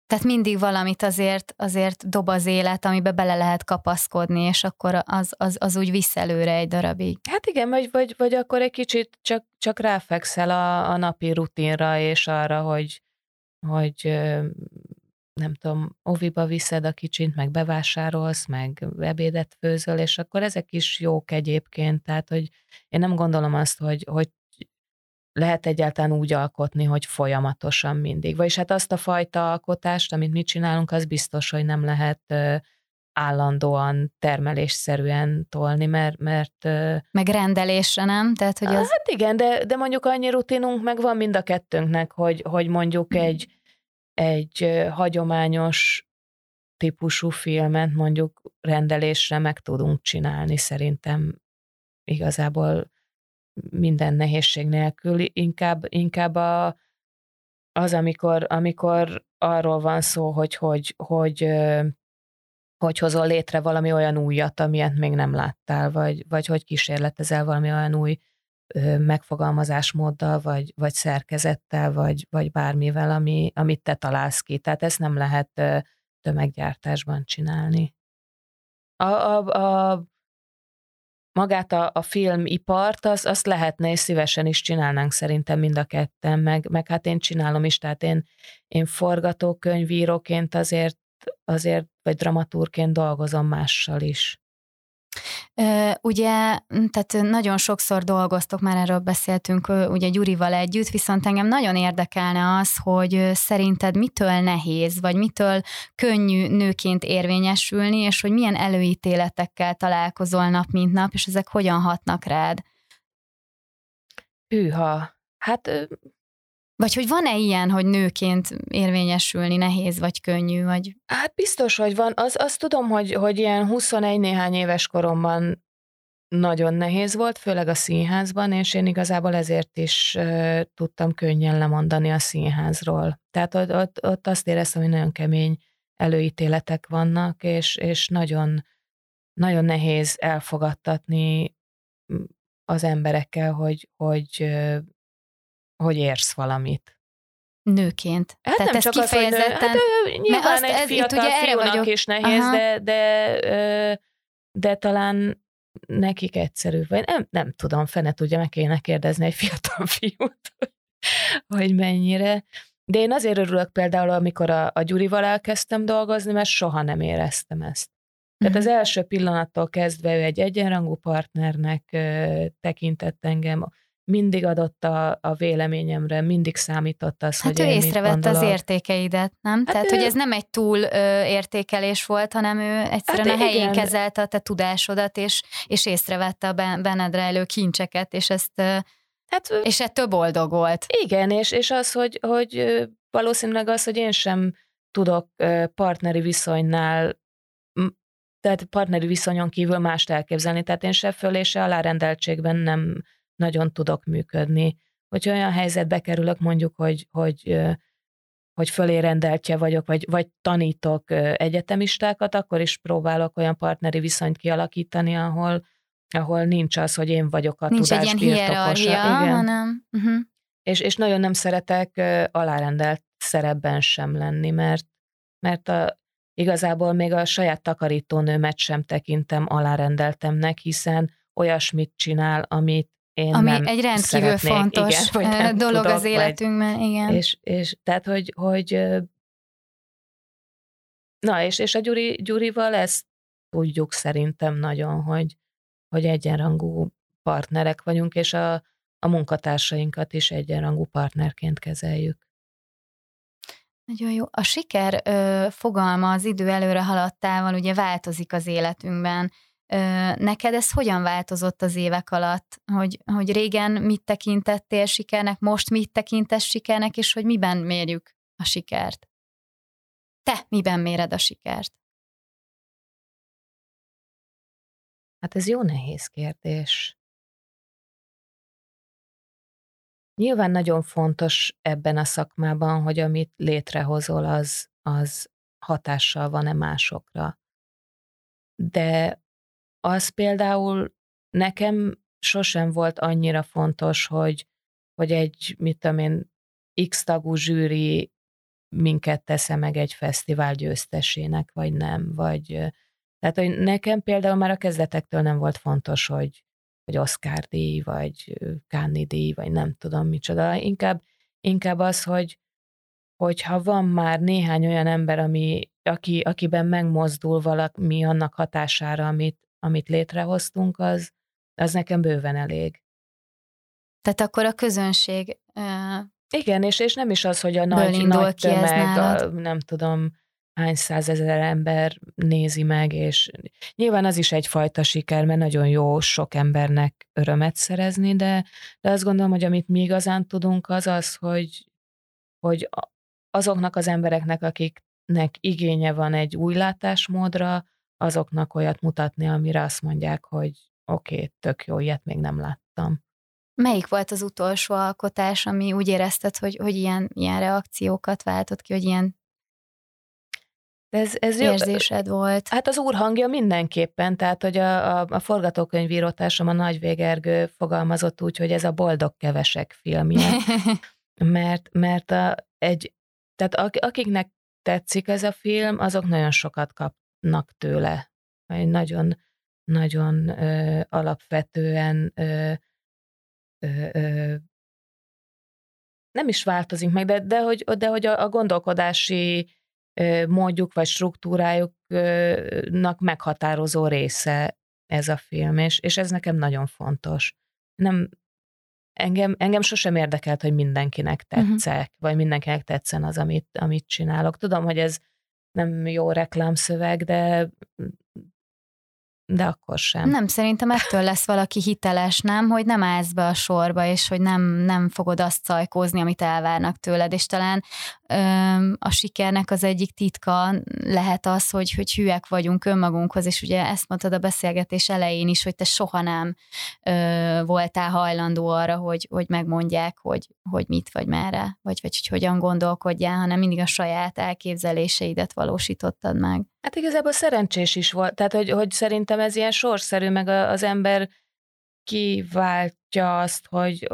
Tehát mindig valamit azért, azért dob az élet, amibe bele lehet kapaszkodni, és akkor az, az, az úgy visz előre egy darabig. Hát igen, vagy, vagy, vagy akkor egy kicsit csak, csak ráfekszel a, a napi rutinra, és arra, hogy, hogy nem tudom, oviba viszed a kicsit, meg bevásárolsz, meg ebédet főzöl, és akkor ezek is jók egyébként, tehát, hogy én nem gondolom azt, hogy, hogy lehet egyáltalán úgy alkotni, hogy folyamatosan mindig. Vagyis hát azt a fajta alkotást, amit mi csinálunk, az biztos, hogy nem lehet állandóan termelésszerűen tolni, mert... mert meg rendelésre, nem? Tehát, hogy az... Hát igen, de, de mondjuk annyi rutinunk meg van mind a kettőnknek, hogy, hogy mondjuk egy, egy hagyományos típusú filmet mondjuk rendelésre meg tudunk csinálni, szerintem igazából minden nehézség nélkül, inkább, inkább a, az, amikor, amikor arról van szó, hogy hogy, hogy, hogy hozol létre valami olyan újat, amilyet még nem láttál, vagy, vagy hogy kísérletezel valami olyan új megfogalmazásmóddal, vagy, vagy szerkezettel, vagy, vagy bármivel, ami, amit te találsz ki. Tehát ezt nem lehet tömeggyártásban csinálni. A, a, a magát a, a filmipart, az, azt lehetne, és szívesen is csinálnánk szerintem mind a ketten, meg, meg hát én csinálom is, tehát én, én forgatókönyvíróként azért, azért, vagy dramaturként dolgozom mással is. Ugye, tehát nagyon sokszor dolgoztok, már erről beszéltünk ugye Gyurival együtt, viszont engem nagyon érdekelne az, hogy szerinted mitől nehéz, vagy mitől könnyű nőként érvényesülni, és hogy milyen előítéletekkel találkozol nap, mint nap, és ezek hogyan hatnak rád? Hűha, hát vagy hogy van-e ilyen, hogy nőként érvényesülni nehéz vagy könnyű? Vagy... Hát biztos, hogy van. Az, azt tudom, hogy, hogy ilyen 21 néhány éves koromban nagyon nehéz volt, főleg a színházban, és én igazából ezért is uh, tudtam könnyen lemondani a színházról. Tehát ott, ott, ott azt éreztem, hogy nagyon kemény előítéletek vannak, és, és nagyon, nagyon nehéz elfogadtatni az emberekkel, hogy, hogy hogy érsz valamit. Nőként. Hát Tehát nem ez csak kifejezetten... Az, hogy nő, hát, nyilván azt, egy ez, fiatal ugye fiúnak vagyok. is nehéz, Aha. de, de, de talán nekik egyszerű, vagy nem, nem tudom, fene tudja, meg kéne kérdezni egy fiatal *laughs* fiút, hogy mennyire. De én azért örülök például, amikor a, a Gyurival elkezdtem dolgozni, mert soha nem éreztem ezt. Tehát az mhm. első pillanattól kezdve ő egy egyenrangú partnernek tekintett engem, mindig adott a, a véleményemre, mindig számított az, hát hogy ő észrevette az értékeidet, nem? Hát Tehát, ő... hogy ez nem egy túl ö, értékelés volt, hanem ő egyszerűen hát a helyén igen. kezelte a te tudásodat, és, és észrevette a benned rejlő kincseket, és ezt ö, hát, és ettől boldog volt. Igen, és, és az, hogy, hogy valószínűleg az, hogy én sem tudok partneri viszonynál, tehát partneri viszonyon kívül mást elképzelni. Tehát én se föl és se alárendeltségben nem nagyon tudok működni. Hogy olyan helyzetbe kerülök mondjuk, hogy, hogy, hogy fölé rendeltje vagyok, vagy, vagy tanítok egyetemistákat, akkor is próbálok olyan partneri viszonyt kialakítani, ahol, ahol nincs az, hogy én vagyok a nincs tudás egy ilyen hierarchia, Igen. hanem... Uh-huh. És, és nagyon nem szeretek alárendelt szerepben sem lenni, mert, mert a, igazából még a saját takarítónőmet sem tekintem alárendeltemnek, hiszen olyasmit csinál, amit én Ami nem egy rendkívül szeretnék. fontos *laughs* igen, vagy nem dolog tudok, az életünkben, vagy, igen. És, és tehát, hogy, hogy na, és, és a Gyuri, Gyurival ezt tudjuk szerintem nagyon, hogy, hogy egyenrangú partnerek vagyunk, és a, a munkatársainkat is egyenrangú partnerként kezeljük. Nagyon jó. A siker ö, fogalma az idő előre haladtával ugye változik az életünkben. Neked ez hogyan változott az évek alatt? Hogy, hogy régen mit tekintettél sikernek, most mit tekintesz sikernek, és hogy miben mérjük a sikert? Te miben méred a sikert? Hát ez jó nehéz kérdés. Nyilván nagyon fontos ebben a szakmában, hogy amit létrehozol, az, az hatással van-e másokra. De az például nekem sosem volt annyira fontos, hogy, hogy egy, mit tudom én, X tagú zsűri minket tesz meg egy fesztivál győztesének, vagy nem, vagy tehát, hogy nekem például már a kezdetektől nem volt fontos, hogy, vagy Oscar díj, vagy Káni díj, vagy nem tudom micsoda. Inkább, inkább az, hogy hogyha van már néhány olyan ember, ami, aki, akiben megmozdul valami annak hatására, amit, amit létrehoztunk, az, az nekem bőven elég. Tehát akkor a közönség... Uh, Igen, és, és nem is az, hogy a nagy, nagy tömeg, a, nem tudom, hány százezer ember nézi meg, és nyilván az is egyfajta siker, mert nagyon jó sok embernek örömet szerezni, de, de azt gondolom, hogy amit mi igazán tudunk, az az, hogy, hogy azoknak az embereknek, akiknek igénye van egy új látásmódra, azoknak olyat mutatni, amire azt mondják, hogy oké, okay, tök jó, ilyet még nem láttam. Melyik volt az utolsó alkotás, ami úgy érezted, hogy, hogy ilyen, ilyen reakciókat váltott ki, hogy ilyen ez, ez érzésed jó. volt. Hát az úr hangja mindenképpen, tehát hogy a, a, a forgatókönyvírótásom a Nagy Végergő fogalmazott úgy, hogy ez a boldog kevesek filmje. *laughs* mert, mert a, egy, tehát akiknek tetszik ez a film, azok nagyon sokat kapnak tőle. Nagyon, nagyon ö, alapvetően ö, ö, ö, nem is változik meg, de, de hogy, de hogy a, a gondolkodási módjuk vagy struktúrájuknak meghatározó része ez a film, és, és ez nekem nagyon fontos. Nem, engem, engem sosem érdekelt, hogy mindenkinek mhm. tetszek, uh-huh. vagy mindenkinek tetszen az, amit, amit csinálok. Tudom, hogy ez nem jó reklámszöveg, de de akkor sem. Nem, szerintem ettől lesz valaki hiteles, nem? Hogy nem állsz be a sorba, és hogy nem, nem fogod azt szajkózni, amit elvárnak tőled, és talán a sikernek az egyik titka lehet az, hogy, hogy hűek vagyunk önmagunkhoz, és ugye ezt mondtad a beszélgetés elején is, hogy te soha nem ö, voltál hajlandó arra, hogy, hogy megmondják, hogy, hogy mit vagy merre, vagy, vagy hogy hogyan gondolkodjál, hanem mindig a saját elképzeléseidet valósítottad meg. Hát igazából szerencsés is volt, tehát hogy, hogy szerintem ez ilyen sorszerű, meg az ember kiváltja azt, hogy,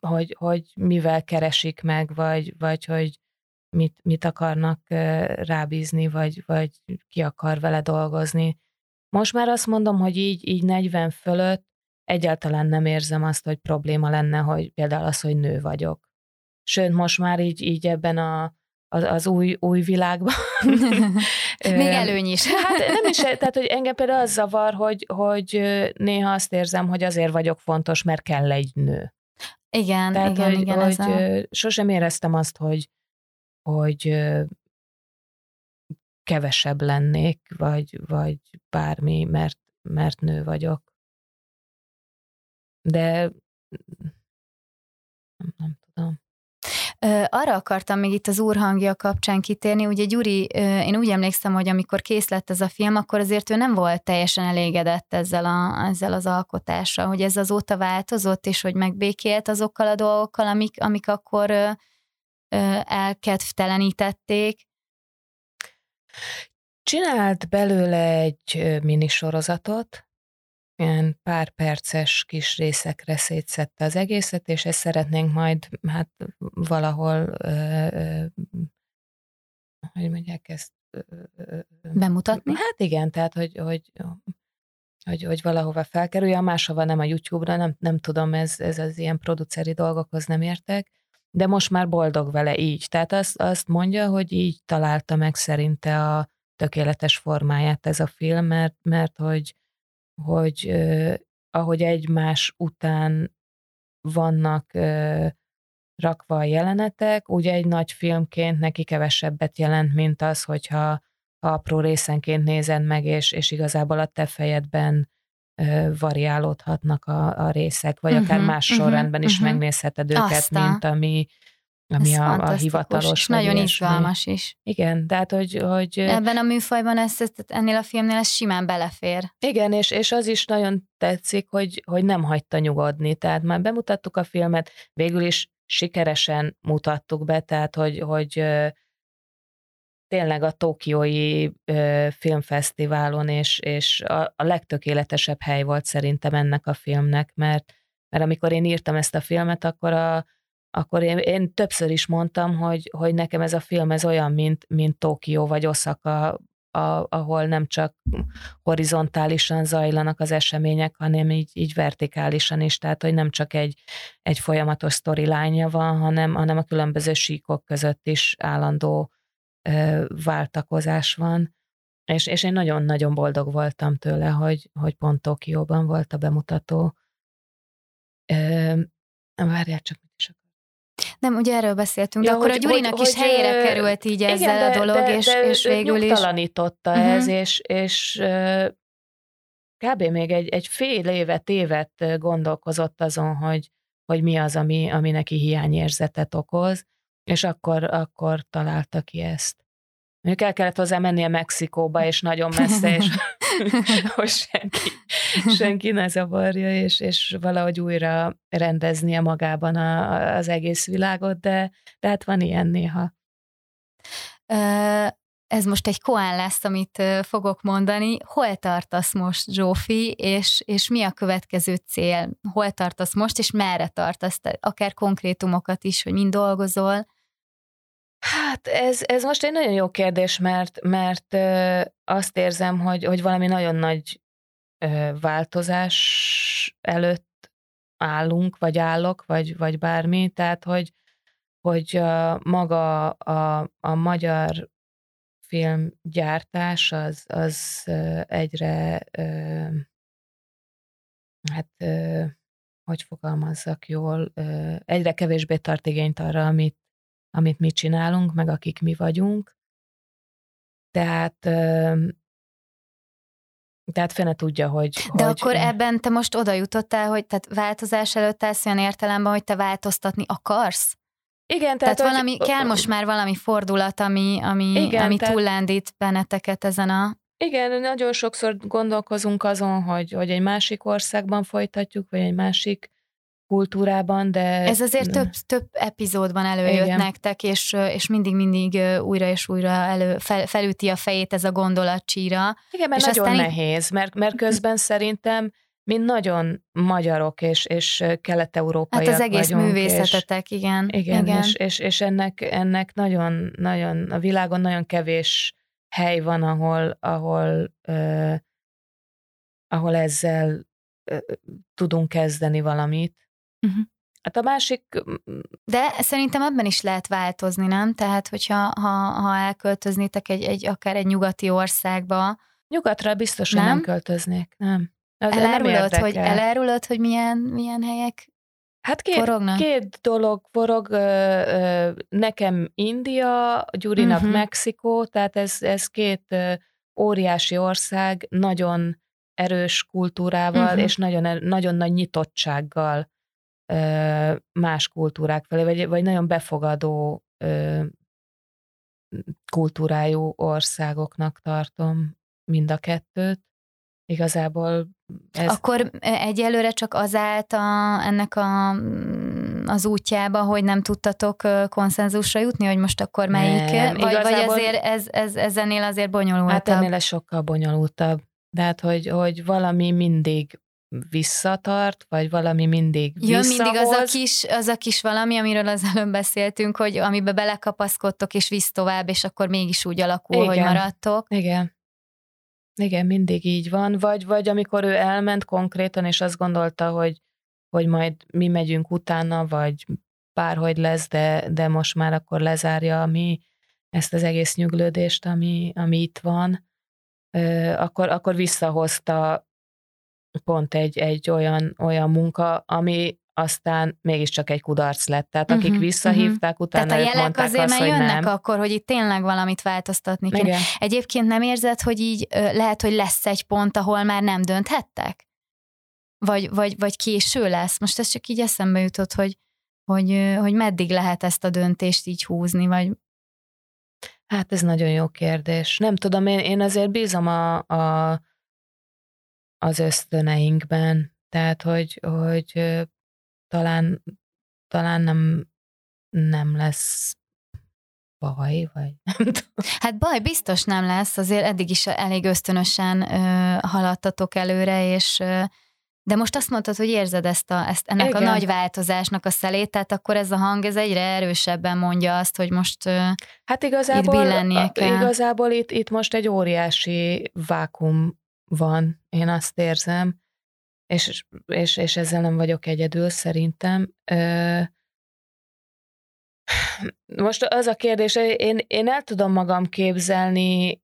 hogy, hogy mivel keresik meg, vagy, vagy hogy mit, mit akarnak rábízni, vagy, vagy ki akar vele dolgozni. Most már azt mondom, hogy így, így 40 fölött egyáltalán nem érzem azt, hogy probléma lenne, hogy például az, hogy nő vagyok. Sőt, most már így, így ebben a az, az új, új világban. *laughs* *laughs* Még előny is. hát nem is, *laughs* tehát hogy engem például az zavar, hogy, hogy néha azt érzem, hogy azért vagyok fontos, mert kell egy nő. Igen, tehát, igen, hogy, igen. Hogy, a... Sosem éreztem azt, hogy, hogy kevesebb lennék, vagy, vagy bármi, mert, mert nő vagyok. De nem, nem tudom. Arra akartam még itt az úrhangja kapcsán kitérni, ugye Gyuri, én úgy emlékszem, hogy amikor kész lett ez a film, akkor azért ő nem volt teljesen elégedett ezzel, a, ezzel az alkotással, hogy ez azóta változott, és hogy megbékélt azokkal a dolgokkal, amik, amik akkor elkedvtelenítették. Csinált belőle egy minisorozatot, ilyen pár perces kis részekre szétszette az egészet, és ezt szeretnénk majd hát valahol, ö, ö, hogy mondják ezt? Bemutatni? Hát igen, tehát hogy, hogy, hogy, hogy valahova felkerüljön, máshova nem a YouTube-ra, nem, nem tudom, ez, ez az ilyen produceri dolgokhoz nem értek, de most már boldog vele így. Tehát azt, azt mondja, hogy így találta meg szerinte a tökéletes formáját ez a film, mert, mert hogy, hogy eh, ahogy egymás után vannak eh, rakva a jelenetek, ugye egy nagy filmként neki kevesebbet jelent, mint az, hogyha apró részenként nézed meg, és, és igazából a te fejedben variálódhatnak a, a részek, vagy uh-huh, akár más uh-huh, sorrendben is uh-huh. megnézheted őket, Aztán. mint ami, ami a, a hivatalos. Nagyon izgalmas is. Igen, tehát hogy, hogy... Ebben a műfajban ez, ennél a filmnél ez simán belefér. Igen, és, és az is nagyon tetszik, hogy, hogy nem hagyta nyugodni. Tehát már bemutattuk a filmet, végül is sikeresen mutattuk be, tehát hogy, hogy tényleg a Tokiói filmfesztiválon, és, és a, a legtökéletesebb hely volt szerintem ennek a filmnek, mert, mert amikor én írtam ezt a filmet, akkor a, akkor én, én többször is mondtam, hogy, hogy nekem ez a film ez olyan, mint, mint Tokió vagy Osaka, a, ahol nem csak horizontálisan zajlanak az események, hanem így, így vertikálisan is, tehát hogy nem csak egy, egy folyamatos storyline van, hanem, hanem a különböző síkok között is állandó ö, váltakozás van. És, és én nagyon-nagyon boldog voltam tőle, hogy, hogy pont Tokióban volt a bemutató. Várjál csak, nem, ugye erről beszéltünk, ja, de akkor hogy, a Gyurinak hogy, is hogy, helyére került így igen, ezzel de, a dolog, de, és, de és végül is... nyugtalanította uh-huh. ez, és, és kb. még egy, egy fél évet, évet gondolkozott azon, hogy, hogy mi az, ami, ami neki hiányérzetet okoz, és akkor, akkor találta ki ezt. Mondjuk el kellett hozzá mennie Mexikóba, és nagyon messze, és *laughs* hogy senki, senki ne zavarja, és, és valahogy újra rendeznie magában a, az egész világot, de, de hát van ilyen néha. Ez most egy koán lesz, amit fogok mondani. Hol tartasz most, Zsófi, és, és mi a következő cél? Hol tartasz most, és merre tartasz? Akár konkrétumokat is, hogy mind dolgozol. Hát ez, ez most egy nagyon jó kérdés, mert, mert ö, azt érzem, hogy, hogy valami nagyon nagy ö, változás előtt állunk, vagy állok, vagy, vagy bármi, tehát hogy, hogy a, maga a, a magyar filmgyártás az, az egyre ö, hát ö, hogy fogalmazzak jól, ö, egyre kevésbé tart igényt arra, amit amit mi csinálunk, meg akik mi vagyunk. Tehát tehát fene tudja, hogy... De hogy, akkor ebben te most oda jutottál, hogy tehát változás előtt állsz olyan értelemben, hogy te változtatni akarsz? Igen, tehát, tehát valami, hogy, kell most már valami fordulat, ami, ami, igen, ami tehát, túllendít benneteket ezen a... Igen, nagyon sokszor gondolkozunk azon, hogy, hogy egy másik országban folytatjuk, vagy egy másik kultúrában, de... Ez azért több, több epizódban előjött Igen. nektek, és, és mindig-mindig újra és újra elő, fel, felüti a fejét ez a gondolatcsíra. Igen, mert és nagyon aztán nehéz, mert, mert közben szerintem mi nagyon magyarok és, és kelet-európaiak Hát az egész vagyunk, művészetetek, és, igen. Igen, igen. És, és, és ennek, ennek nagyon, nagyon, a világon nagyon kevés hely van, ahol, ahol, uh, ahol ezzel uh, tudunk kezdeni valamit. Uh-huh. Hát a másik... De szerintem ebben is lehet változni, nem? Tehát, hogyha ha, ha elköltöznétek egy, egy, akár egy nyugati országba... Nyugatra biztosan nem, nem költöznék, nem. Az elárulod, nem hogy, elárulod, hogy milyen, milyen helyek Hát két, forognak? két dolog forog, nekem India, Gyurinak uh-huh. Mexikó, tehát ez, ez két óriási ország, nagyon erős kultúrával uh-huh. és nagyon, nagyon nagy nyitottsággal más kultúrák felé, vagy, vagy nagyon befogadó kultúrájú országoknak tartom mind a kettőt. Igazából ez... Akkor egyelőre csak az állt a, ennek a, mm, az útjába, hogy nem tudtatok konszenzusra jutni, hogy most akkor melyik? Nem, vagy, igazából... vagy azért ez, ez, ez ennél azért bonyolultabb? Hát ennél ez sokkal bonyolultabb. De hát, hogy, hogy valami mindig visszatart, vagy valami mindig visszahoz. mindig az a, kis, az a kis valami, amiről az előbb beszéltünk, hogy amiben belekapaszkodtok, és visz tovább, és akkor mégis úgy alakul, Igen. hogy maradtok. Igen. Igen, mindig így van. Vagy, vagy amikor ő elment konkrétan, és azt gondolta, hogy, hogy majd mi megyünk utána, vagy bárhogy lesz, de, de most már akkor lezárja mi ezt az egész nyuglődést, ami, ami itt van, akkor, akkor visszahozta pont egy, egy olyan, olyan munka, ami aztán mégiscsak egy kudarc lett. Tehát akik uh-huh, visszahívták, uh-huh. utána Tehát a jelek mondták azért azt, már jönnek nem. akkor, hogy itt tényleg valamit változtatni kell. Igen. Egyébként nem érzed, hogy így lehet, hogy lesz egy pont, ahol már nem dönthettek? Vagy, vagy, vagy késő lesz? Most ez csak így eszembe jutott, hogy, hogy, hogy meddig lehet ezt a döntést így húzni, vagy Hát ez nagyon jó kérdés. Nem tudom, én, én azért bízom a, a, az ösztöneinkben, tehát hogy, hogy talán, talán nem, nem lesz baj, vagy *laughs* nem tudom. Hát baj biztos nem lesz, azért eddig is elég ösztönösen ö, haladtatok előre, és ö, de most azt mondtad, hogy érzed ezt, a, ezt ennek Igen. a nagy változásnak a szelét, tehát akkor ez a hang ez egyre erősebben mondja azt, hogy most hát igazából, itt billennie kell. Igazából itt, itt most egy óriási vákum van, én azt érzem, és, és, és ezzel nem vagyok egyedül szerintem. Most az a kérdés, én, én el tudom magam képzelni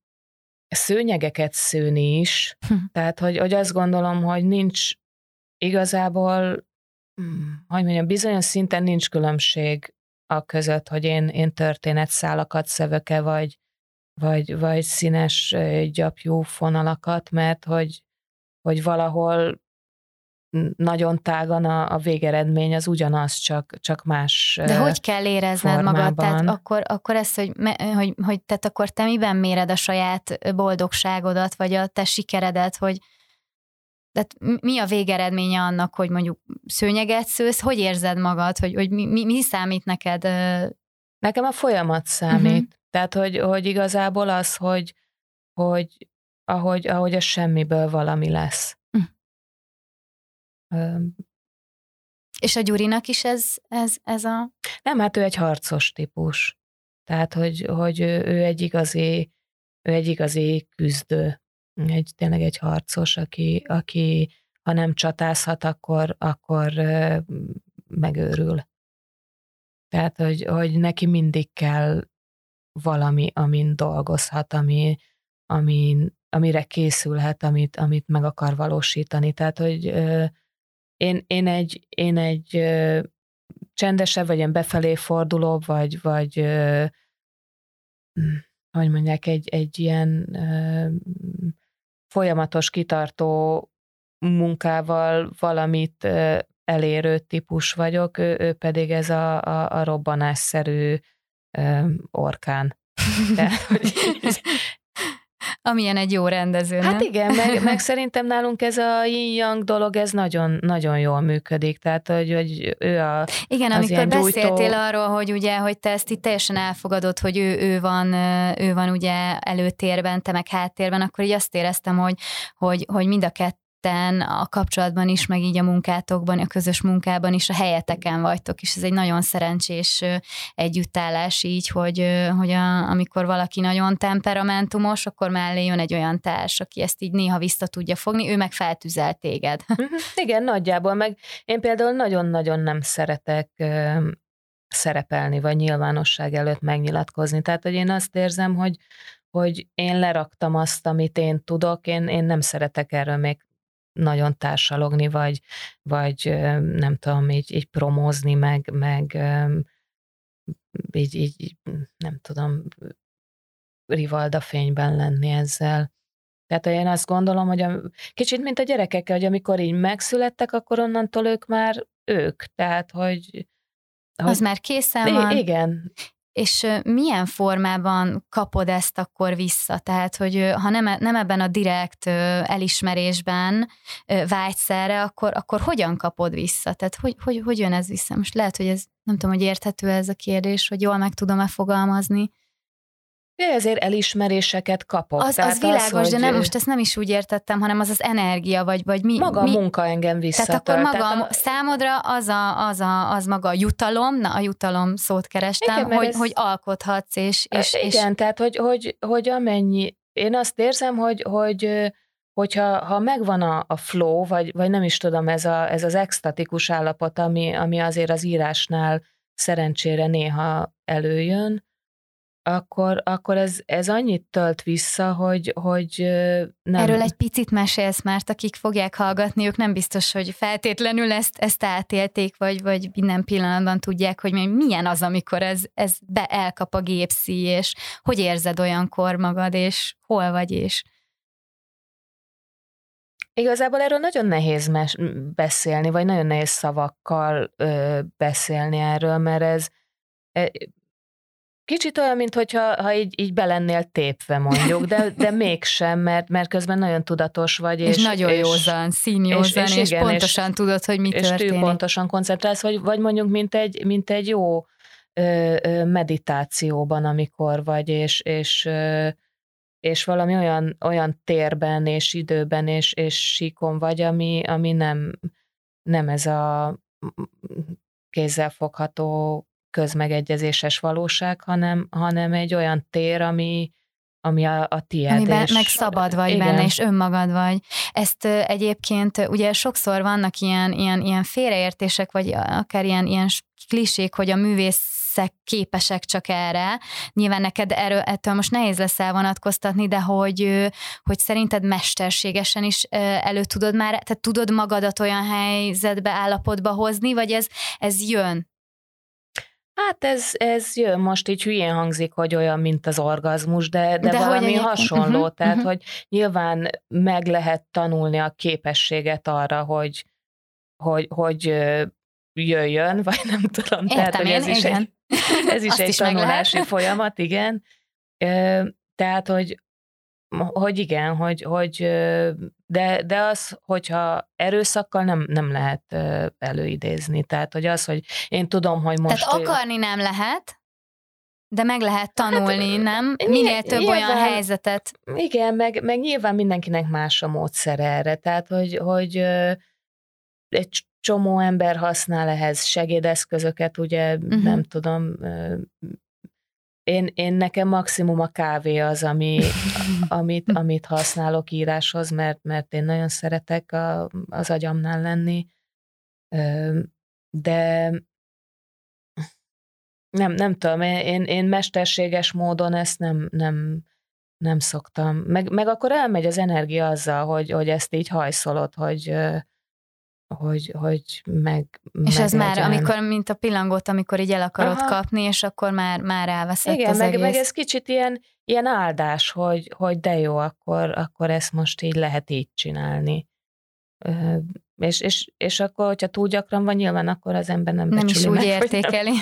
szőnyegeket szőni is, hm. tehát hogy, hogy azt gondolom, hogy nincs igazából, hm, hogy mondjam, bizonyos szinten nincs különbség a között, hogy én, én történetszálakat szövök-e, vagy, vagy, vagy színes gyapjú fonalakat, mert hogy, hogy valahol nagyon tágan a, a végeredmény az ugyanaz, csak, csak más De hogy kell érezned formában. magad? Tehát akkor, akkor ez, hogy, hogy, hogy tehát akkor te miben méred a saját boldogságodat, vagy a te sikeredet, hogy, tehát mi a végeredménye annak, hogy mondjuk szőnyeget szősz, hogy érzed magad, hogy, hogy mi, mi, mi számít neked? Nekem a folyamat számít. Uh-huh. Tehát, hogy, hogy igazából az, hogy, hogy ahogy, ahogy a semmiből valami lesz. Uh. És a Gyurinak is ez, ez, ez a... Nem, hát ő egy harcos típus. Tehát, hogy, hogy ő, ő egy igazi, ő egy igazi küzdő egy, tényleg egy harcos, aki, aki ha nem csatázhat, akkor, akkor megőrül. Tehát, hogy, hogy neki mindig kell valami, amin dolgozhat, ami, amin, amire készülhet, amit, amit meg akar valósítani. Tehát, hogy én, én egy, én egy csendesebb, vagy ilyen befelé forduló, vagy, vagy hogy mondják, egy, egy ilyen folyamatos, kitartó munkával valamit elérő típus vagyok, ő, ő pedig ez a, a, a robbanásszerű orkán. *laughs* Tehát, *laughs* hogy Amilyen egy jó rendező, Hát nem? igen, meg, meg *laughs* szerintem nálunk ez a yin-yang dolog, ez nagyon, nagyon jól működik, tehát hogy, hogy ő a Igen, az amikor beszéltél gyújtó... arról, hogy ugye, hogy te ezt itt teljesen elfogadod, hogy ő, ő, van, ő van ugye előtérben, te meg háttérben, akkor így azt éreztem, hogy, hogy, hogy mind a kettő ketten a kapcsolatban is, meg így a munkátokban, a közös munkában is a helyeteken vagytok, és ez egy nagyon szerencsés együttállás így, hogy, hogy a, amikor valaki nagyon temperamentumos, akkor mellé jön egy olyan társ, aki ezt így néha vissza tudja fogni, ő meg feltüzel téged. *laughs* Mhm. Igen, nagyjából, meg én például nagyon-nagyon nem szeretek szerepelni, vagy nyilvánosság előtt megnyilatkozni. Tehát, hogy én azt érzem, hogy, hogy én leraktam azt, amit én tudok, én, én nem szeretek erről még nagyon társalogni, vagy, vagy nem tudom, így, így promózni, meg, meg így, így, nem tudom, rivalda fényben lenni ezzel. Tehát én azt gondolom, hogy a, kicsit mint a gyerekekkel, hogy amikor így megszülettek, akkor onnantól ők már, ők. Tehát, hogy... hogy az már készen van. Igen. És milyen formában kapod ezt akkor vissza? Tehát, hogy ha nem, e, nem ebben a direkt elismerésben vágysz erre, akkor, akkor hogyan kapod vissza? Tehát hogy, hogy, hogy jön ez vissza? Most lehet, hogy ez nem tudom, hogy érthető ez a kérdés, hogy jól meg tudom-e fogalmazni. Ezért elismeréseket kapok. Az, az világos, az, de nem, most ezt nem is úgy értettem, hanem az az energia, vagy, vagy mi. Maga mi, a munka engem visszatölt. Tehát akkor maga, a... számodra az, a, az, a, az maga a jutalom, na a jutalom szót kerestem, igen, hogy, ez... hogy alkothatsz, és... és igen, és... tehát hogy, hogy, hogy amennyi, én azt érzem, hogy, hogy hogyha ha megvan a, a flow, vagy, vagy nem is tudom, ez, a, ez az extatikus állapot, ami, ami azért az írásnál szerencsére néha előjön, akkor, akkor ez, ez annyit tölt vissza, hogy, hogy nem... Erről egy picit mesélsz, mert akik fogják hallgatni, ők nem biztos, hogy feltétlenül ezt, ezt átélték, vagy, vagy minden pillanatban tudják, hogy milyen az, amikor ez, ez be elkap a gépszí, és hogy érzed olyankor magad, és hol vagy, és... Igazából erről nagyon nehéz mes- beszélni, vagy nagyon nehéz szavakkal ö, beszélni erről, mert ez e, Kicsit olyan, mintha ha így, így belennél tépve mondjuk, de, de *laughs* mégsem, mert, mert közben nagyon tudatos vagy. És, és nagyon és, józan, színjózan, és, és, és igen, pontosan és, tudod, hogy mi és történik. És pontosan koncentrálsz, vagy, vagy mondjuk mint egy, mint egy jó ö, ö, meditációban, amikor vagy, és, és, ö, és valami olyan, olyan térben és időben és, és síkon vagy, ami, ami nem, nem ez a kézzelfogható közmegegyezéses valóság, hanem, hanem egy olyan tér, ami, ami a, a tiéd. Amiben és, meg szabad vagy igen. benne, és önmagad vagy. Ezt egyébként ugye sokszor vannak ilyen, ilyen, ilyen félreértések, vagy akár ilyen, ilyen klisék, hogy a művészek képesek csak erre. Nyilván neked erről, ettől most nehéz lesz elvonatkoztatni, de hogy, hogy szerinted mesterségesen is elő tudod már, tehát tudod magadat olyan helyzetbe, állapotba hozni, vagy ez, ez jön? Hát ez, ez jön, most így hülyén hangzik, hogy olyan, mint az orgazmus, de, de, de valami hasonló. Uh-huh, tehát, uh-huh. hogy nyilván meg lehet tanulni a képességet arra, hogy, hogy, hogy jöjjön, *laughs* vagy nem tudom. Értem tehát, hogy ez én, is igen. egy, ez is egy *laughs* is tanulási folyamat, igen. Tehát, hogy hogy igen, hogy, hogy de, de az, hogyha erőszakkal nem, nem lehet előidézni. Tehát, hogy az, hogy én tudom, hogy most... Tehát akarni nem lehet, de meg lehet hát, tanulni, hát, nem? Minél több nyilván, olyan helyzetet. Igen, meg, meg nyilván mindenkinek más a módszer erre. Tehát, hogy, hogy egy csomó ember használ ehhez segédeszközöket, ugye uh-huh. nem tudom, én, én nekem maximum a kávé az, ami, *laughs* amit, amit használok íráshoz, mert, mert én nagyon szeretek a, az agyamnál lenni, de nem, nem tudom, én, én mesterséges módon ezt nem, nem, nem szoktam. Meg, meg akkor elmegy az energia azzal, hogy, hogy ezt így hajszolod, hogy, hogy, hogy meg És ez már, amikor, mint a pillangót, amikor így el akarod Aha. kapni, és akkor már, már elveszett Igen, az meg, egész. meg ez kicsit ilyen, ilyen áldás, hogy, hogy de jó, akkor, akkor ezt most így lehet így csinálni. És, és, és akkor, hogyha túl gyakran van, nyilván akkor az ember nem Nem is úgy meg, értékeli. Nem.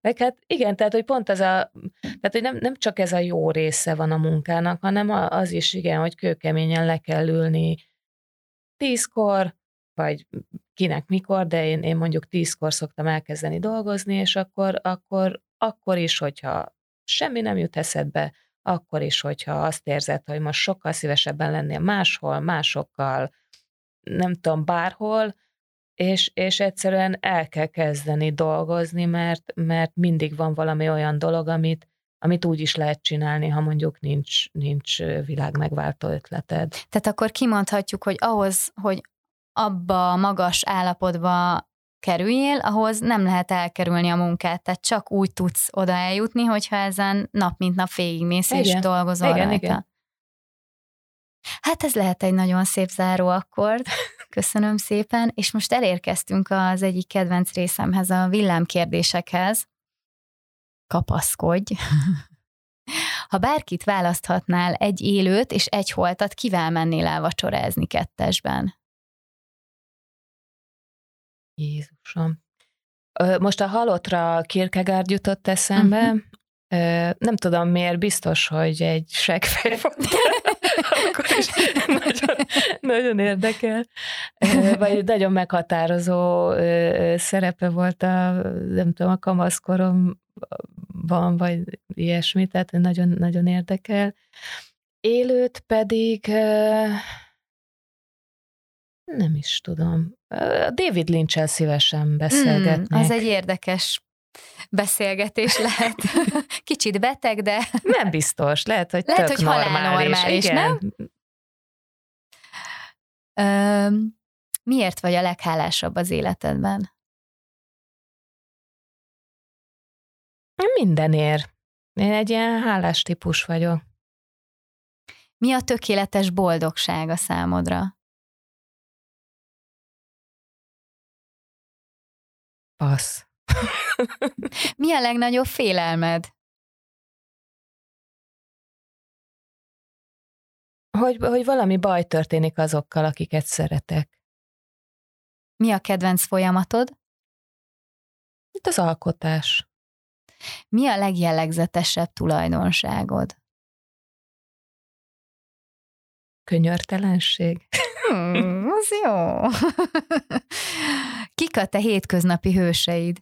Meg hát igen, tehát hogy pont az a, tehát hogy nem, nem csak ez a jó része van a munkának, hanem az is igen, hogy kőkeményen le kell ülni tízkor, vagy kinek mikor, de én, én mondjuk tízkor szoktam elkezdeni dolgozni, és akkor, akkor, akkor is, hogyha semmi nem jut eszedbe, akkor is, hogyha azt érzed, hogy most sokkal szívesebben lennél máshol, másokkal, nem tudom, bárhol, és, és egyszerűen el kell kezdeni dolgozni, mert, mert mindig van valami olyan dolog, amit, amit úgy is lehet csinálni, ha mondjuk nincs, nincs világ megváltó ötleted. Tehát akkor kimondhatjuk, hogy ahhoz, hogy abba a magas állapotba kerüljél, ahhoz nem lehet elkerülni a munkát, tehát csak úgy tudsz oda eljutni, hogyha ezen nap mint nap végigmész igen. és dolgozol igen, rajta. Igen. Hát ez lehet egy nagyon szép záró akkord. *laughs* Köszönöm szépen, és most elérkeztünk az egyik kedvenc részemhez, a villámkérdésekhez. Kapaszkodj! Ha bárkit választhatnál egy élőt és egy holtat, kivel mennél el vacsorázni kettesben? Jézusom. Most a halottra Kierkegaard jutott eszembe, uh-huh. Nem tudom miért, biztos, hogy egy segfej volt. *laughs* Akkor is nagyon, nagyon érdekel. Vagy nagyon meghatározó szerepe volt a, nem tudom, a kamaszkoromban, vagy ilyesmi, tehát nagyon, nagyon érdekel. Élőt pedig nem is tudom. David lynch szívesen beszélgetnék. Hmm, az egy érdekes beszélgetés lehet. *laughs* Kicsit beteg, de... Nem biztos, lehet, hogy lehet, tök hogy normális. normális, igen. nem? Ö, miért vagy a leghálásabb az életedben? Mindenért. Én egy ilyen hálás típus vagyok. Mi a tökéletes boldogság a számodra? Passz. *laughs* Mi a legnagyobb félelmed? Hogy, hogy valami baj történik azokkal, akiket szeretek. Mi a kedvenc folyamatod? Itt az alkotás. Mi a legjellegzetesebb tulajdonságod? Könyörtelenség. Hmm, az jó. *laughs* Kik a te hétköznapi hőseid?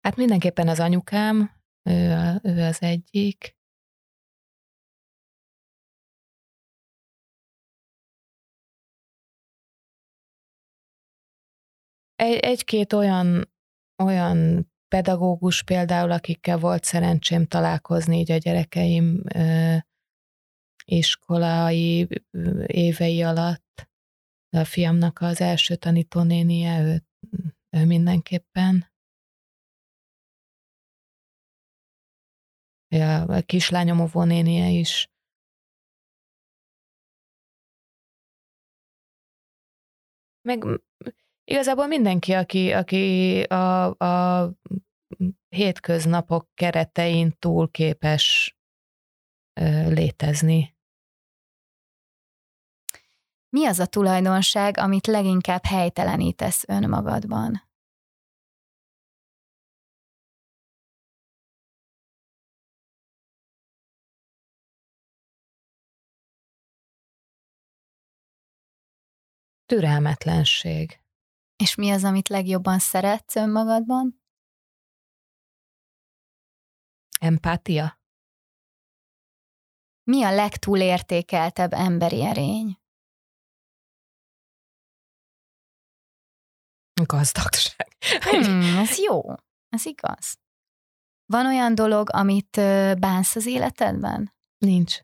Hát mindenképpen az anyukám, ő, ő az egyik. Egy, egy-két olyan, olyan pedagógus például, akikkel volt szerencsém találkozni így a gyerekeim iskolai évei alatt. A fiamnak az első tanítónénie, ő, ő mindenképpen. a kislányom óvónénie is. Meg igazából mindenki, aki, aki a, a hétköznapok keretein túl képes létezni. Mi az a tulajdonság, amit leginkább helytelenítesz önmagadban? Türelmetlenség. És mi az, amit legjobban szeretsz önmagadban? Empátia. Mi a legtúlértékeltebb emberi erény? Gazdagság. Hmm, ez jó. Ez igaz. Van olyan dolog, amit bánsz az életedben? Nincs.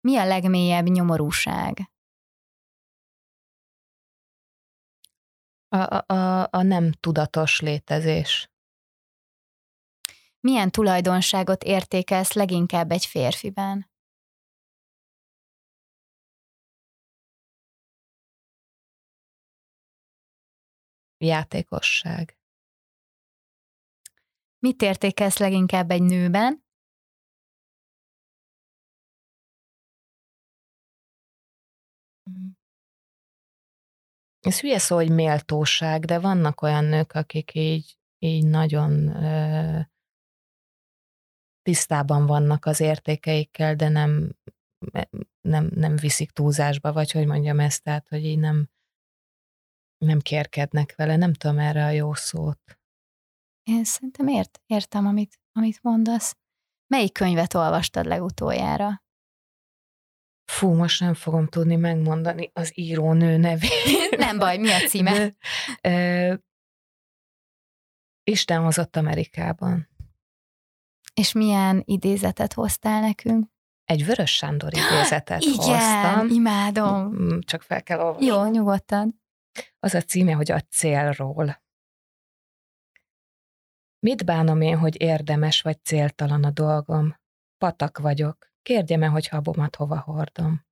Mi a legmélyebb nyomorúság? A, a, a nem tudatos létezés. Milyen tulajdonságot értékelsz leginkább egy férfiben? Játékosság. Mit értékelsz leginkább egy nőben? ez hülye szó, hogy méltóság, de vannak olyan nők, akik így, így nagyon ö, tisztában vannak az értékeikkel, de nem, nem, nem viszik túlzásba, vagy hogy mondjam ezt, tehát, hogy így nem, nem kérkednek vele, nem tudom erre a jó szót. Én szerintem ért, értem, amit, amit mondasz. Melyik könyvet olvastad legutoljára? Fú, most nem fogom tudni megmondani az írónő nevét. *laughs* nem baj, mi a címe? De, e, Isten hozott Amerikában. És milyen idézetet hoztál nekünk? Egy Vörös Sándor idézetet Igen, hoztam. imádom. Csak fel kell olvasni. Jó, nyugodtan. Az a címe, hogy a célról. Mit bánom én, hogy érdemes vagy céltalan a dolgom? Patak vagyok, Kérdjem-e, hogy habomat hova hordom.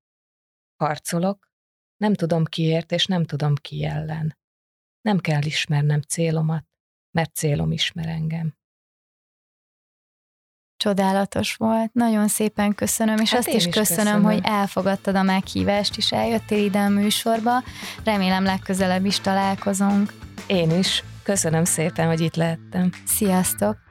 Harcolok, nem tudom kiért, és nem tudom ki ellen. Nem kell ismernem célomat, mert célom ismer engem. Csodálatos volt. Nagyon szépen köszönöm, és hát azt is, is köszönöm, köszönöm, hogy elfogadtad a meghívást, és eljöttél ide a műsorba. Remélem legközelebb is találkozunk. Én is. Köszönöm szépen, hogy itt lehettem. Sziasztok!